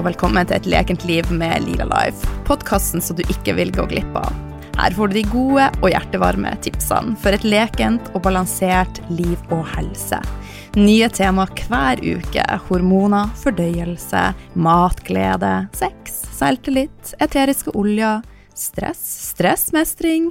og velkommen til et lekent liv med Lila Life. Podkasten så du ikke vil gå glipp av. Her får du de gode og hjertevarme tipsene for et lekent og balansert liv og helse. Nye tema hver uke. Hormoner, fordøyelse, matglede, sex, selvtillit, eteriske oljer, stress, stressmestring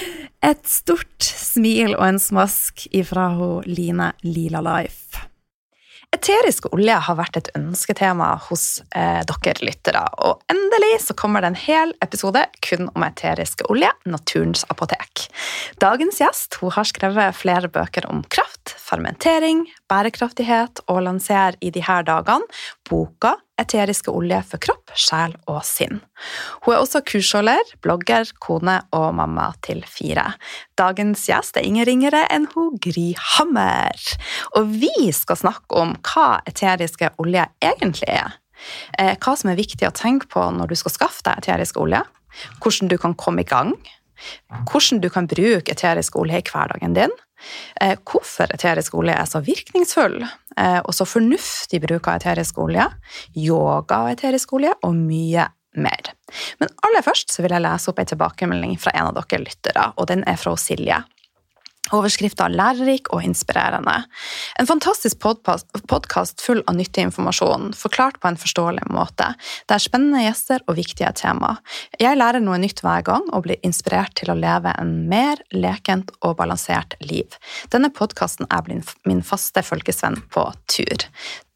Et stort smil og en smask ifra hun Line Lila Life. Eterisk olje har vært et ønsketema hos eh, dere lyttere, og endelig så kommer det en hel episode kun om eteriske olje, naturens apotek. Dagens gjest hun har skrevet flere bøker om kraft, fermentering, bærekraftighet, og lanserer i disse dagene boka Eteriske olje for kropp, sjel og sinn. Hun er også kursholder, blogger, kone og mamma til fire. Dagens gjest er ingen ringere enn hun Gry Hammer. Og vi skal snakke om hva eteriske olje egentlig er. Eh, hva som er viktig å tenke på når du skal skaffe deg eterisk olje. Hvordan du kan komme i gang. Hvordan du kan bruke eterisk olje i hverdagen din hvorfor eterisk olje er så virkningsfull eh, og så fornuftig bruk av eterisk olje, yoga og eterisk olje og mye mer. Men aller først vil jeg lese opp en tilbakemelding fra en av dere lyttere, og den er fra Silje. Overskrifta 'Lærerik og inspirerende'. En fantastisk podkast full av nyttig informasjon, forklart på en forståelig måte. Det er spennende gjester og viktige tema. Jeg lærer noe nytt hver gang og blir inspirert til å leve en mer lekent og balansert liv. Denne podkasten er min faste følgesvenn på tur.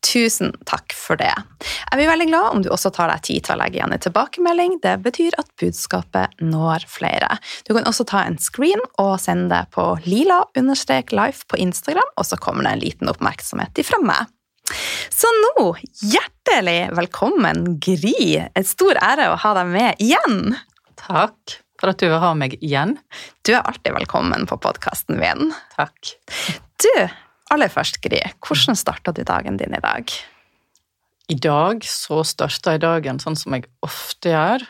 Tusen takk for det. Jeg blir veldig glad om du også tar deg tid til å legge igjen en tilbakemelding. Det betyr at budskapet når flere. Du kan også ta en screen og sende det på lila-life på Instagram, og så kommer det en liten oppmerksomhet ifra meg. Så nå, hjertelig velkommen, Gry. En stor ære å ha deg med igjen. Takk for at du vil ha meg igjen. Du er alltid velkommen på podkasten min. Takk. Du, Aller først, Gry, hvordan starta du dagen din i dag? I dag så starta jeg dagen sånn som jeg ofte gjør,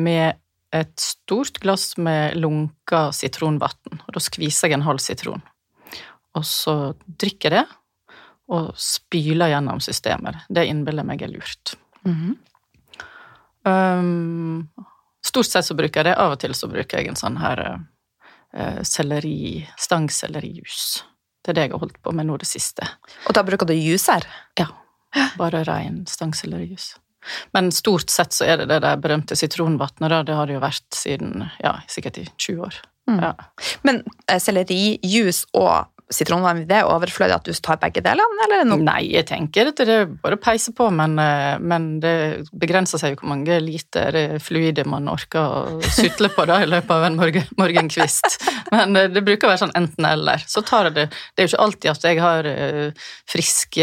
med et stort glass med lunka sitronvann. Da skviser jeg en halv sitron. Og så drikker jeg det, og spyler gjennom systemet. Det innbiller meg er lurt. Mm -hmm. um, stort sett så bruker jeg det. Av og til så bruker jeg en sånn her uh, selleri, stangsellerijus. Det er det jeg har holdt på med nå det siste. Og da bruker du juicer? Ja. Bare rein stangsellerijus. Men stort sett så er det det der berømte sitronvannet. Det har det jo vært siden ja, sikkert i 20 år. Mm. Ja. Men eh, sellerijus og sitronvann, det er overflødig at du tar begge delene, eller noe? Nei, jeg tenker at det er bare å peise på, men, eh, men, det begrenser seg jo hvor mange liter fluide man orker å sutle på da i løpet av en morgen, morgenkvist. Men eh, det bruker å være sånn enten-eller. Så tar jeg det Det er jo ikke alltid at jeg har frisk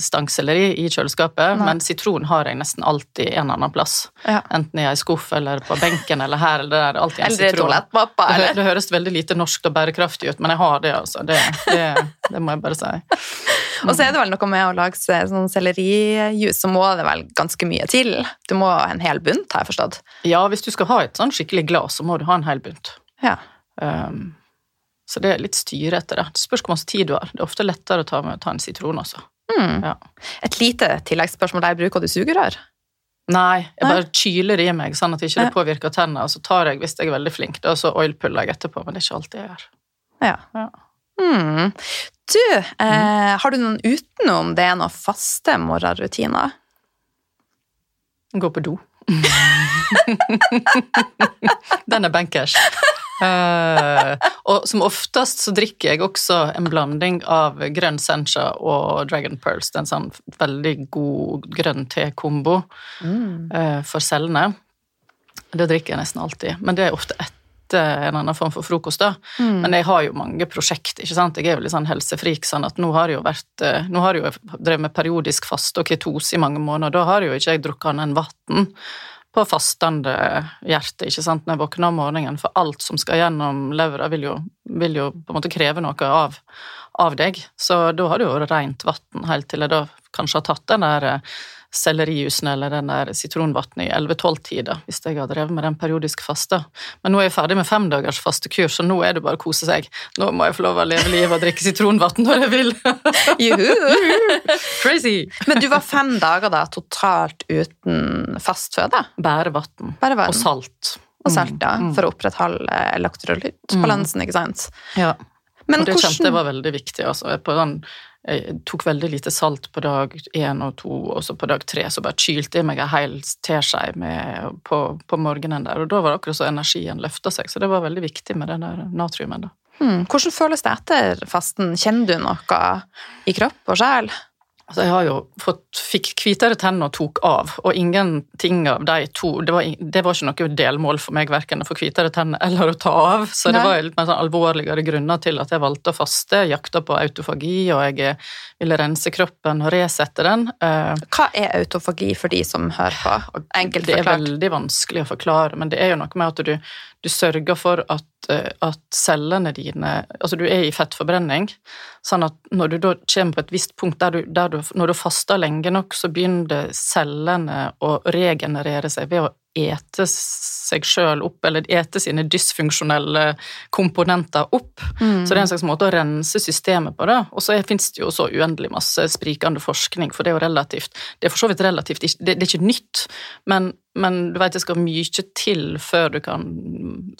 stangselleri i kjøleskapet, Nei. men sitron har jeg nesten alltid en annen plass. Ja. Enten i ei skuff eller på benken eller her eller der. Alltid en eller sitron. Eller? Det, det høres veldig lite norsk og bærekraftig ut, men jeg har det, altså. Det det, det, må jeg bare si. Og så er det vel noe med å lage sånn sellerijus, så må det vel ganske mye til? Du må ha en hel bunt, har jeg forstått? Ja, hvis du skal ha et sånn skikkelig glass, så må du ha en hel bunt. Ja. Um, så det er litt styre etter det. Det spørs hvor mye tid du har. Det er ofte lettere å ta, med, ta en sitron, altså. Mm. Ja. Et lite tilleggsspørsmål der. Bruker du sugerør? Nei, jeg bare kyler i meg sånn at det ikke påvirker tennene. Og så tar jeg, hvis jeg er veldig flink, da, så oilpuller jeg etterpå, men det er ikke alltid jeg gjør. Ja. ja. Mm. Du, eh, har du noen utenom det noen faste morgenrutiner? Gå på do. Den er bankers. Uh, og som oftest så drikker jeg også en blanding av grønn sencha og Dragon Pearls. Det er en sånn veldig god grønn te-kombo mm. uh, for cellene. Det drikker jeg nesten alltid, men det er ofte etter en annen form for frokost. da. Mm. Men jeg har jo mange prosjekt. ikke sant? Jeg er jo litt sånn helsefrik. sånn at Nå har jeg jo vært, uh, nå har jeg jo drevet med periodisk faste og ketose i mange måneder. Da har jo ikke jeg drukket annet enn vann på fastende hjerte ikke sant, når jeg våkner om morgenen, for alt som skal gjennom levra, vil jo, vil jo på en måte kreve noe av, av deg. Så da har det jo rent vann helt til jeg da kanskje har tatt den der sellerijusen eller den der sitronvannet i 11-12-tida, hvis jeg har drevet med den periodisk faste. Men nå er jeg ferdig med femdagers fastekurs, så nå er det bare å kose seg. Nå må jeg få lov å leve livet og drikke sitronvann når jeg vil. Crazy! Men du var fem dager da totalt uten fast føde? Bare vann. Og salt. Og salt, ja. Mm. For å opprettholde elektrolyttbalansen, mm. ikke sant? Ja. Men og det hvordan... kjente jeg var veldig viktig. altså. På den jeg tok veldig lite salt på dag én og to, og så på dag tre så bare kylte jeg meg en hel teskje på, på, morgenen der, og da var det akkurat så energien løfta seg, så det var veldig viktig med den der natriumen. da. Hmm. Hvordan føles det etter fasten? Kjenner du noe i kropp og sjel? Altså, jeg har jo fått, fikk hvitere tenner og tok av, og ingenting av de to det var, det var, ikke noe delmål for meg, verken å få hvitere tenner eller å ta av. Så Nei. det var litt mer sånn alvorligere grunner til at jeg valgte å faste. Jeg jakta på autofagi, og jeg ville rense kroppen og resette den. Eh, Hva er autofagi for de som hører på? Enkelt forklart. Det er veldig vanskelig å forklare, men det er jo noe med at du, du sørger for at, eh, at, cellene dine Altså, du er i fettforbrenning, sånn at når du da kommer på et visst punkt der du, der du Når du faster lenge nok, så begynner cellene å regenerere seg ved å ete seg sjøl opp, eller ete sine dysfunksjonelle komponenter opp. Mm. Så det er en slags måte å rense systemet på. det. Og så fins det jo så uendelig masse sprikende forskning, for det er jo relativt Det er for så vidt relativt, det, er ikke nytt, men, men du vet det skal mye til før du kan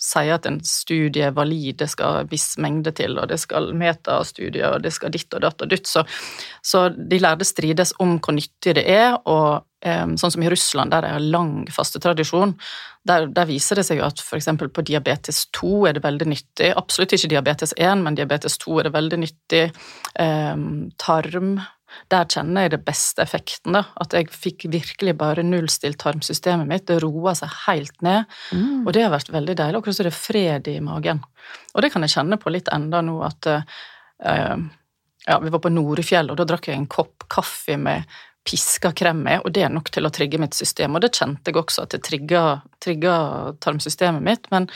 si at en studie er valid, det skal viss mengde til, og det skal metastudier, og det skal ditt og datt og dytt, så, så de lærde strides om hvor nyttig det er, og Sånn som i Russland, der det er lang fastetradisjon, der, der viser det seg jo at f.eks. på diabetes 2 er det veldig nyttig. Absolutt ikke diabetes 1, men diabetes 2 er det veldig nyttig. tarm der kjenner jeg det beste effekten. da, At jeg fikk virkelig bare nullstilt tarmsystemet mitt. Det roa seg helt ned. Mm. Og det har vært veldig deilig. Akkurat som det er fred i magen. Og det kan jeg kjenne på litt enda nå at uh, ja, Vi var på Norefjell, og da drakk jeg en kopp kaffe med piska krem med, og det er nok til å trigge mitt system. Og det kjente jeg også, at det trigga, tarmsystemet mitt, men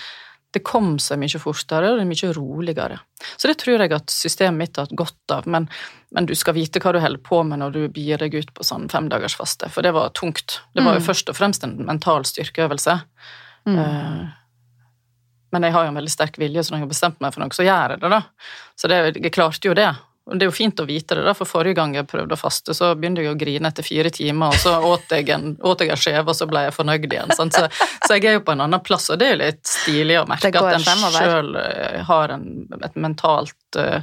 det kom seg mye fortere, og det er mye roligere. Så det tror jeg at systemet mitt har hatt godt av, men, men, du skal vite hva du holder på med når du bier deg ut på sånn femdagersfaste, for det var tungt. Det var jo mm. først og fremst en mental styrkeøvelse. Mm. Uh, men jeg har jo en veldig sterk vilje, så når jeg har bestemt meg for noe, så gjør jeg det, da. Så det, jeg klarte jo det. Det er jo fint å vite det, da, for forrige gang jeg prøvde å faste, så begynte jeg å grine etter fire timer, og så åt jeg en, åt jeg en skjeve, og så ble jeg fornøyd igjen. Så, så, jeg er jo på en annen plass, og det er jo litt stilig å merke at en sjøl eh, har en, et mentalt uh,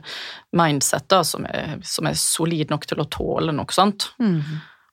mindset da, som er, som er, solid nok til å tåle noe sånt. Mm.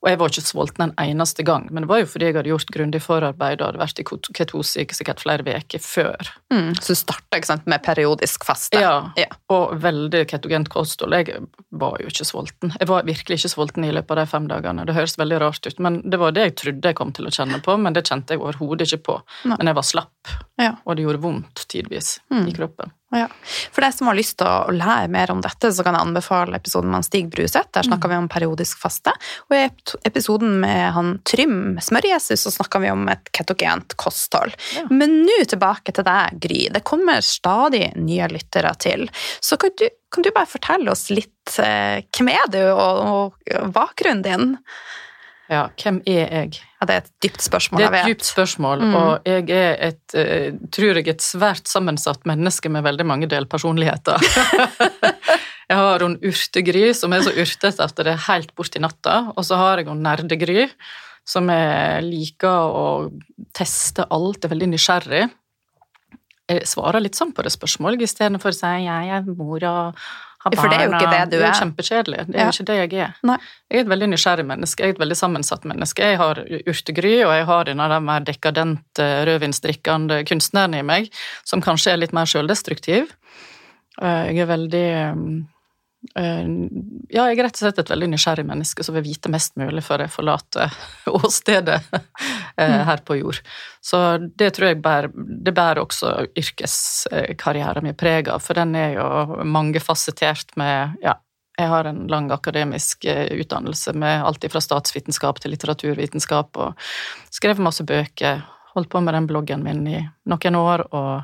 Og jeg var ikke sulten en eneste gang, men det var jo fordi jeg hadde gjort grundig forarbeid og hadde vært i ketose sikkert flere uker før. Mm, så du starta med periodisk faste? Ja, ja, og veldig ketogent kosthold. Jeg var jo ikke sulten. Jeg var virkelig ikke sulten i løpet av de fem dagene. Det høres veldig rart ut, men det var det jeg trodde jeg kom til å kjenne på, men det kjente jeg overhodet ikke på. Nei. Men jeg var slapp, ja. og det gjorde vondt tidvis mm. i kroppen. Ja. For deg som har lyst til å lære mer om dette, så kan jeg anbefale episoden med Stig Bruseth. Der snakka mm. vi om periodisk faste. Og i episoden med han Trym Smør-Jesus så snakka vi om et ketogent kosthold. Ja. Men nå tilbake til deg, Gry. Det kommer stadig nye lyttere til. Så kan du, kan du bare fortelle oss litt eh, hvem er du, og, og bakgrunnen din? Ja, hvem er jeg? Ja, Det er et dypt spørsmål, Det er et dypt spørsmål, mm. og jeg er et, uh, tror jeg, et svært sammensatt menneske med veldig mange delpersonligheter. jeg har hun Urtegry, som er så urtete at det er helt borti natta, og så har jeg hun Nerdegry, som jeg liker å teste alt, er veldig nysgjerrig. Jeg svarer litt sånn på det spørsmålet, istedenfor å si jeg er mor og ha For det er jo ikke det du er. Det er. jo kjempekjedelig. Det er jo ikke det jeg er. Nei. Jeg er et veldig nysgjerrig menneske. Jeg er et veldig sammensatt menneske. Jeg har urtegry, og jeg har denne der mer dekadente, rødvinsdrikkende kunstneren i meg, som kanskje er litt mer sjøldestruktiv. Eh, Jeg er veldig eh, Ja, jeg er rett og slett et veldig nysgjerrig menneske som vil vite mest mulig før jeg forlater åstedet eh, her på jord. Så det tror jeg bærer, det bærer også yrkeskarrieren min preg av, for den er jo mangefasettert med ja, jeg har en lang akademisk eh, utdannelse med alt fra statsvitenskap til litteraturvitenskap, og skrevet masse bøker, holdt på med den bloggen min i noen år, og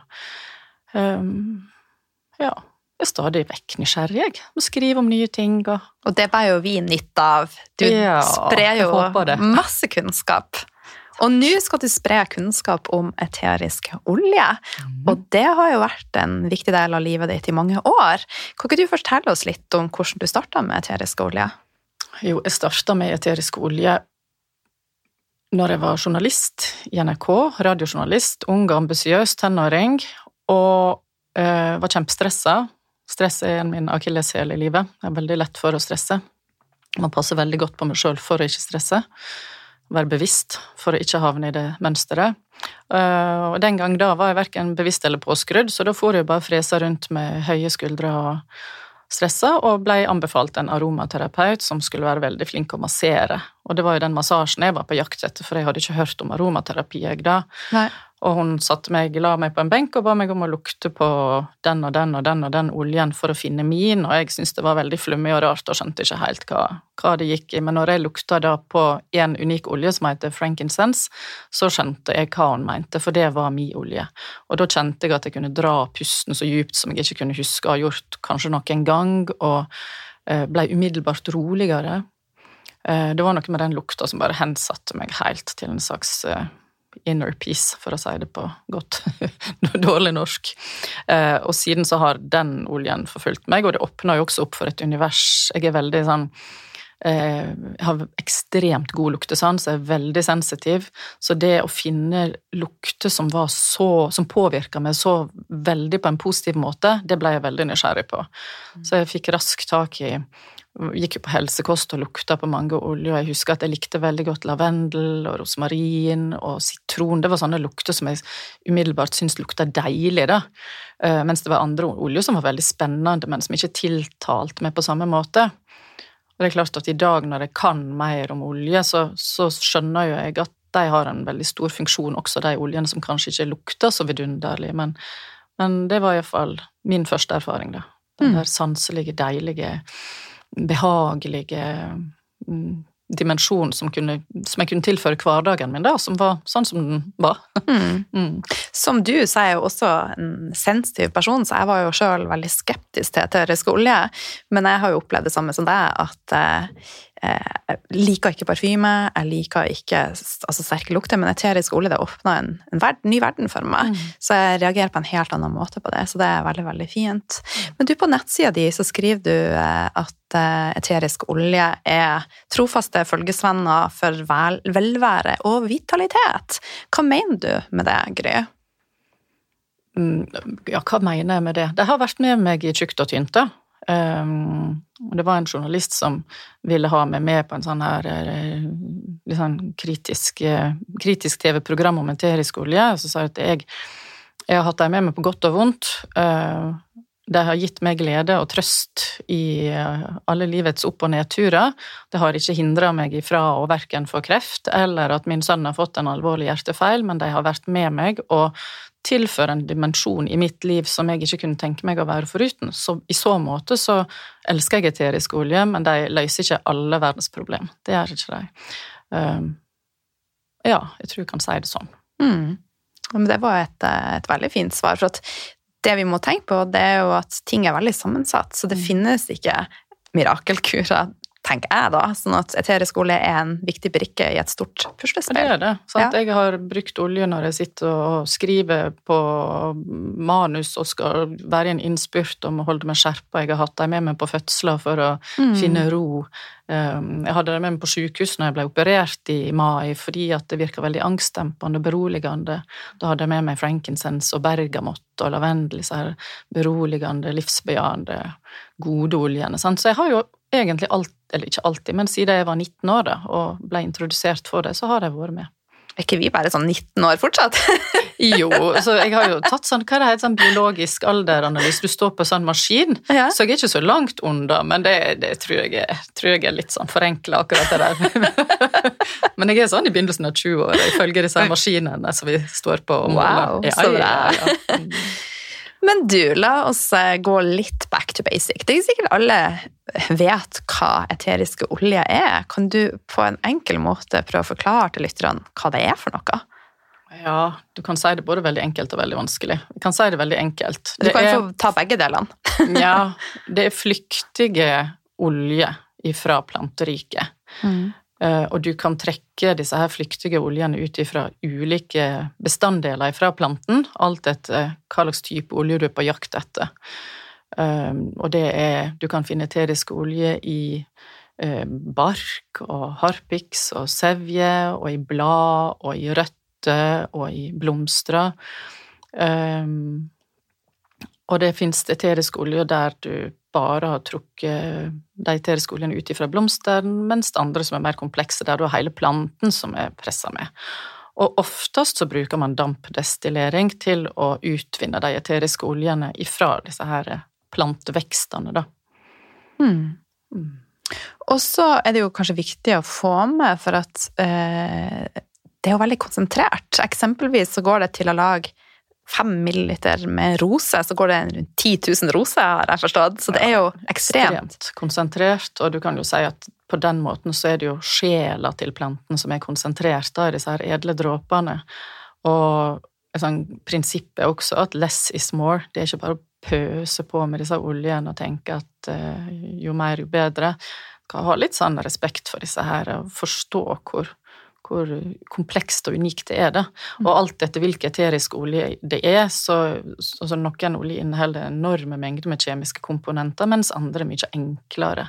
um, ja, jeg er stadig vekk nysgjerrig, jeg. skriver skrive om nye ting og Og det bærer jo vi nytte av. Du Ja, sprer jo masse kunnskap. Og nå skal du spre kunnskap om eterisk olje. Mm. Og det har jo vært en viktig del av livet ditt i mange år. Kan ikke du fortelle oss litt om hvordan du starta med eterisk olje? Jo, jeg starta med eterisk olje når jeg var journalist i NRK, radiojournalist, ung ambisiøs tenåring, og eh, var kjempestressa. Stress er en min akilleshæl i livet. Jeg er veldig lett for å stresse. Må passe veldig godt på meg sjøl for å ikke stresse. Være bevisst for å ikke havne i det mønsteret. Eh, og den gang da var jeg verken bevisst eller påskrudd, så da for jeg bare fresa rundt med høye skuldre og stressa, og ble anbefalt en aromaterapeut som skulle være veldig flink å massere. Og det var jo den massasjen jeg var på jakt etter, for jeg hadde ikke hørt om aromaterapi jeg da. Nei. Og hun satte meg, la meg på en benk og ba meg om å lukte på den og den og den og den oljen for å finne min, og jeg syntes det var veldig flummig og rart og skjønte ikke helt hva, hva det gikk i. Men når jeg lukta da på en unik olje som heter frankincense, så skjønte jeg hva hun mente, for det var min olje. Og da kjente jeg at jeg kunne dra pusten så djupt som jeg ikke kunne huske å ha gjort kanskje noen gang, og eh, ble umiddelbart roligere. Eh, Det var noe med den lukta som bare hensatte meg helt til en slags eh, inner peace, for å si det på godt dårlig norsk. Eh, Og siden så har den oljen forfulgt meg, og det åpna jo også opp for et univers. Jeg er veldig sånn jeg har ekstremt god luktesans, jeg er veldig sensitiv, så det å finne lukter som var så, som påvirka meg så veldig på en positiv måte, det ble jeg veldig nysgjerrig på. Så jeg fikk raskt tak i Gikk jo på helsekost og lukta på mange oljer, jeg husker at jeg likte veldig godt lavendel og rosmarin og sitron. Det var sånne lukter som jeg umiddelbart syntes lukta deilig, da. Eh, Mens det var andre oljer som var veldig spennende, men som ikke tiltalte meg på samme måte. Og det er klart at i dag når jeg kan mer om olje, så, så skjønner jo jeg at de har en veldig stor funksjon, også de oljene som kanskje ikke lukter så vidunderlig, men, men det var iallfall min første erfaring, da. Den Mm. der sanselige, deilige, behagelige dimensjon som, kunne, som jeg kunne tilføre hverdagen min, da, som var sånn som den var. Mm. Mm. Som du, så er jeg jo også en sensitiv person, så jeg var jo sjøl veldig skeptisk til eterisk olje. Men jeg har jo opplevd det samme som deg, at eh, jeg liker ikke parfyme, jeg liker ikke altså, sterke lukter, men eterisk olje det åpna en, en verden, ny verden for meg. Mm. Så jeg reagerer på en helt annen måte på det, så det er veldig, veldig fint. Men du, på nettsida di så skriver du eh, at eh, eterisk olje er trofaste følgesvenner for vel, velvære og vitalitet. Hva mener du med det, Gry? Mm, Ja, hva mener jeg med det? Det har vært med meg i Tjukt og tynt, da. Um, det var en journalist som ville ha meg med på en sånn her eh, litt sånn kritisk, eh, kritisk TV-program om en terisk olje. og så sa jeg at jeg, jeg har hatt dem med meg på godt og vondt. Uh, de har gitt meg glede og trøst i eh, alle livets opp- og nedturer. Det har ikke hindra meg ifra å verken få kreft eller at min sønn har fått en alvorlig hjertefeil, men de har vært med meg og tilfører en dimensjon i mitt liv som jeg ikke kunne tenke meg å være foruten. Så i så måte så elsker jeg eterisk olje, men de løser ikke alle verdens problem. Det gjør ikke de. Um, ja, jeg tror jeg kan si det sånn. Mm. Men det var et, eh, et veldig fint svar. For at det vi må tenke på, det er jo at ting er veldig sammensatt. Så det Mm. finnes ikke mirakelkurer, tenker jeg da. Sånn at eterisk olje er en viktig brikke i et stort puslespill. Det er det. Sant? Ja. Jeg har brukt olje når jeg sitter og skriver på manus og skal være i en innspurt om å holde meg skjerpa. Jeg har hatt dem med meg på fødsler for å Mm. finne ro. Um, Jeg hadde dem med meg på sykehus når jeg ble operert i mai, fordi at det virka veldig angstdempende og beroligende. Da hadde jeg med meg frankincense og bergamott og lavendel, disse her beroligende, livsbejaende, gode oljene. Sant? Så jeg har jo egentlig alt, eller ikke alltid, men siden jeg var 19 år da, og ble introdusert for det, så har jeg vært med. Er ikke vi bare sånn 19 år fortsatt? Jo, så jeg har jo tatt sånn, hva det heter, sånn biologisk alderanalyse, du står på sånn maskin, Ja. så jeg er ikke så langt unna, men det, det tror, jeg tror jeg er litt sånn forenkla, akkurat det der. men jeg er sånn i begynnelsen av 20-åra, ifølge disse maskinene som vi står på. og wow, Wow, så bra. Ja, ja. Men du, la oss eh, gå litt back to basic. Det er sikkert alle vet hva eteriske oljer er. Kan du på en enkel måte prøve å forklare til lytterne hva det er for noe? ja, du kan si det både veldig enkelt og veldig vanskelig. Jeg kan si det veldig enkelt. Du kan er- få ta begge delene. Ja, det er flyktige oljer ifra planteriket. Mm. Og du kan trekke disse her flyktige oljene ut fra ulike bestanddeler fra planten, alt etter hva slags type olje du er på jakt etter. Og det er Du kan finne eterisk olje i bark og harpiks og sevje og i blad og i røtter og i blomster. Og det fins eterisk olje der du bare har trukket de eteriske oljene ut fra blomsteren, mens det andre som er mer komplekse, der du har hele planten som er pressa med. Og oftest så bruker man dampdestillering til å utvinne de eteriske oljene ifra disse her plantevekstene, da. Mm. Mm. Og så er det jo kanskje viktig å få med, for at eh, det er jo veldig konsentrert. Eksempelvis så går det til å lage fem milliliter med rose, så går det rundt 10 000 roser, har jeg forstått. Så det er jo ekstremt. Ekstremt konsentrert, og du kan jo si at på den måten så er det jo sjela til planten som er konsentrert da, i disse her edle dråpene. Og et sånt prinsipp er også at less is more. Det er ikke bare å pøse på med disse oljene og tenke at uh, jo mer, jo bedre. Skal ha litt sånn respekt for disse her, og forstå hvor, hvor komplekst og unikt det er, da. Og alt etter hvilken eterisk olje det er, så, så, så noen olje inneholder enorme mengder med kjemiske komponenter, mens andre er mye enklere.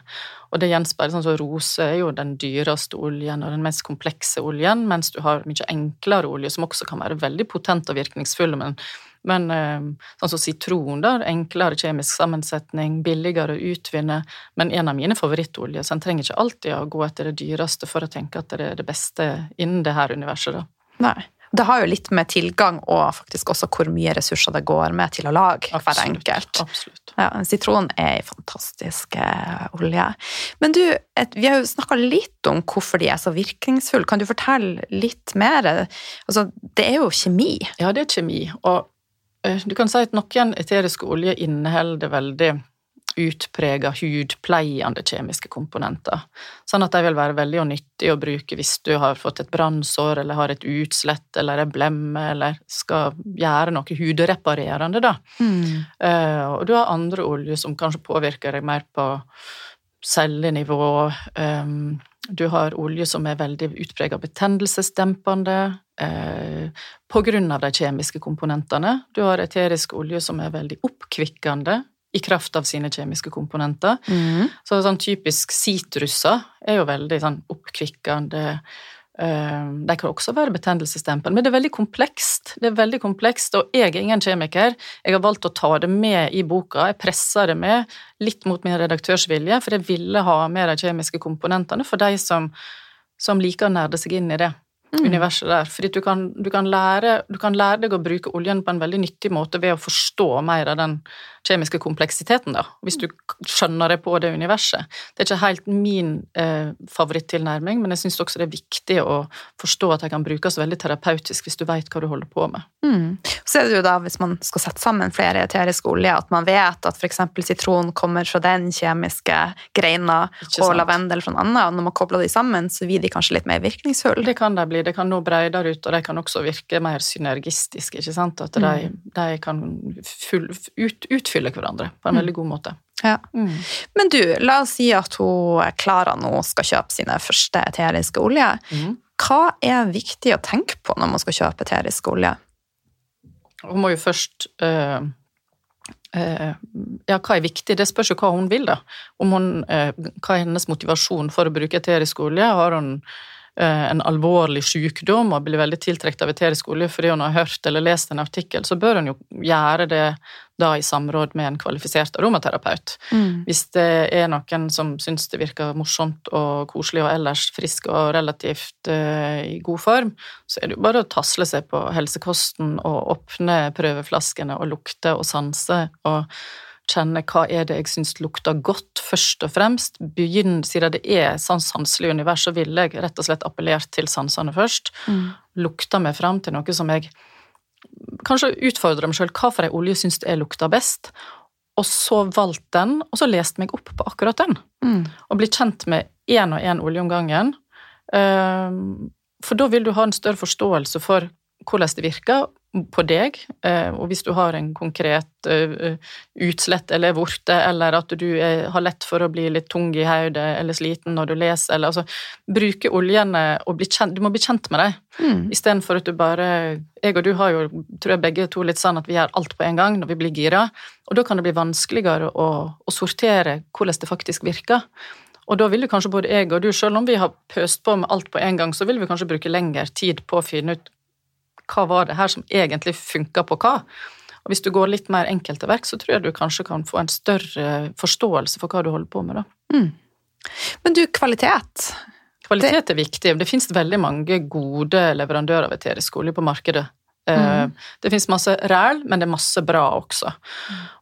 Og det gjenspeiler sånn som rose er jo den dyreste oljen og den mest komplekse oljen, mens du har mye enklere olje som også kan være veldig potent og virkningsfull, men men eh, sånn som sitron, da, enklere kjemisk sammensetning, billigere å utvinne, men en av mine favorittoljer, så en trenger ikke alltid å gå etter det dyreste for å tenke at det er det beste innen det her universet, da. Nei. Det har jo litt med tilgang og faktisk også hvor mye ressurser det går med til å lage hver enkelt. Absolutt. Ja, Sitron er en fantastisk eh, olje. Men du, et, vi har jo snakka litt om hvorfor de er så virkningsfulle. Kan du fortelle litt mer? Altså, det er jo kjemi. Ja, det er kjemi, og du kan si at noen eteriske oljer inneholder veldig utprega hudpleiende kjemiske komponenter, sånn at de vil være veldig nyttige å bruke hvis du har fått et brannsår eller har et utslett eller en blemme eller skal gjøre noe hudreparerende, da. Eh, og du har andre oljer som kanskje påvirker deg mer på cellenivå. Um, du har olje som er veldig utprega betennelsesdempende eh, på grunn av de kjemiske komponentene. Du har eterisk olje som er veldig oppkvikkende i kraft av sine kjemiske komponenter. Så sånn typisk sitruser er jo veldig sånn oppkvikkende. Eh, De kan også være betennelsesdempende, men det er veldig komplekst. Det er veldig komplekst, og jeg er ingen kjemiker. Jeg har valgt å ta det med i boka. Jeg presser det med, litt mot min redaktørsvilje, for jeg ville ha med de kjemiske komponentene for de som, som liker å nerde seg inn i det universet der. Fordi du kan, du, kan lære, du kan lære deg å bruke oljen på en veldig nyttig måte ved å forstå mer av den kjemiske kompleksiteten, da, hvis du skjønner det på det universet. Det er ikke helt min eh, favorittilnærming, men jeg syns også det er viktig å forstå at det kan brukes veldig terapeutisk hvis du vet hva du holder på med. Mm. Så er det jo da, hvis man skal sette sammen flere eteriske oljer, at man vet at f.eks. sitron kommer fra den kjemiske greina, og lavendel fra en annen, og når man kobler de sammen, så blir de kanskje litt mer virkningsfulle. Det kan de bli, Det kan nå bredere ut, og de kan også virke mer synergistiske. ikke sant? At de, de kan full, ut, utfylle hverandre på en veldig god måte. Ja. Men du, la oss si at hun Klara nå skal kjøpe sine første eteriske olje. Mm. Hva er viktig å tenke på når man skal kjøpe eterisk olje? Hun må jo først øh, øh, Ja, hva er viktig? Det spørs jo hva hun vil, da. Om hun, øh, hva er hennes motivasjon for å bruke eterisk olje? Har hun en alvorlig sykdom og blir veldig tiltrukket av eterisk olje fordi hun har hørt eller lest en artikkel, så bør hun jo gjøre det da i samråd med en kvalifisert aromaterapeut. Hvis det er noen som syns det virker morsomt og koselig og ellers frisk og relativt uh, i god form, så er det jo bare å tasle seg på helsekosten og åpne prøveflaskene og lukte og sanse og kjenne hva er det jeg syns lukter godt, først og fremst. Begynn, siden det er sånn sanselig univers, så ville jeg rett og slett appellert til sansene først. Lukta meg fram til noe som jeg kanskje utfordre meg sjøl hva for ei olje syns jeg lukter best, og så valgt den, og så leste meg opp på akkurat den. Mm. Og blitt kjent med én og én olje om gangen. Ehm, For da vil du ha en større forståelse for hvordan det virker på deg, eh, og hvis du har en konkret eh, utslett eller vorte, eller at du har lett for å bli litt tung i hodet eller sliten når du leser, eller altså Bruke oljene og bli kjent Du må bli kjent med dem. Mm. Istedenfor at du bare Jeg og du har jo, tror jeg begge to, litt sånn at vi gjør alt på en gang når vi blir gira, og da kan det bli vanskeligere å, å sortere hvordan det faktisk virker. Og da vil jo kanskje både jeg og du, selv om vi har pøst på med alt på en gang, så vil vi kanskje bruke lengre tid på å finne ut hva var det her som egentlig funka på hva. Og hvis du går litt mer enkelt til verks, så tror jeg du kanskje kan få en større forståelse for hva du holder på med. da. Men du, kvalitet. Kvalitet er viktig. Det finnes veldig mange gode leverandører av eterisk olje på markedet. Mm. Det finnes masse ræl, men det er masse bra også.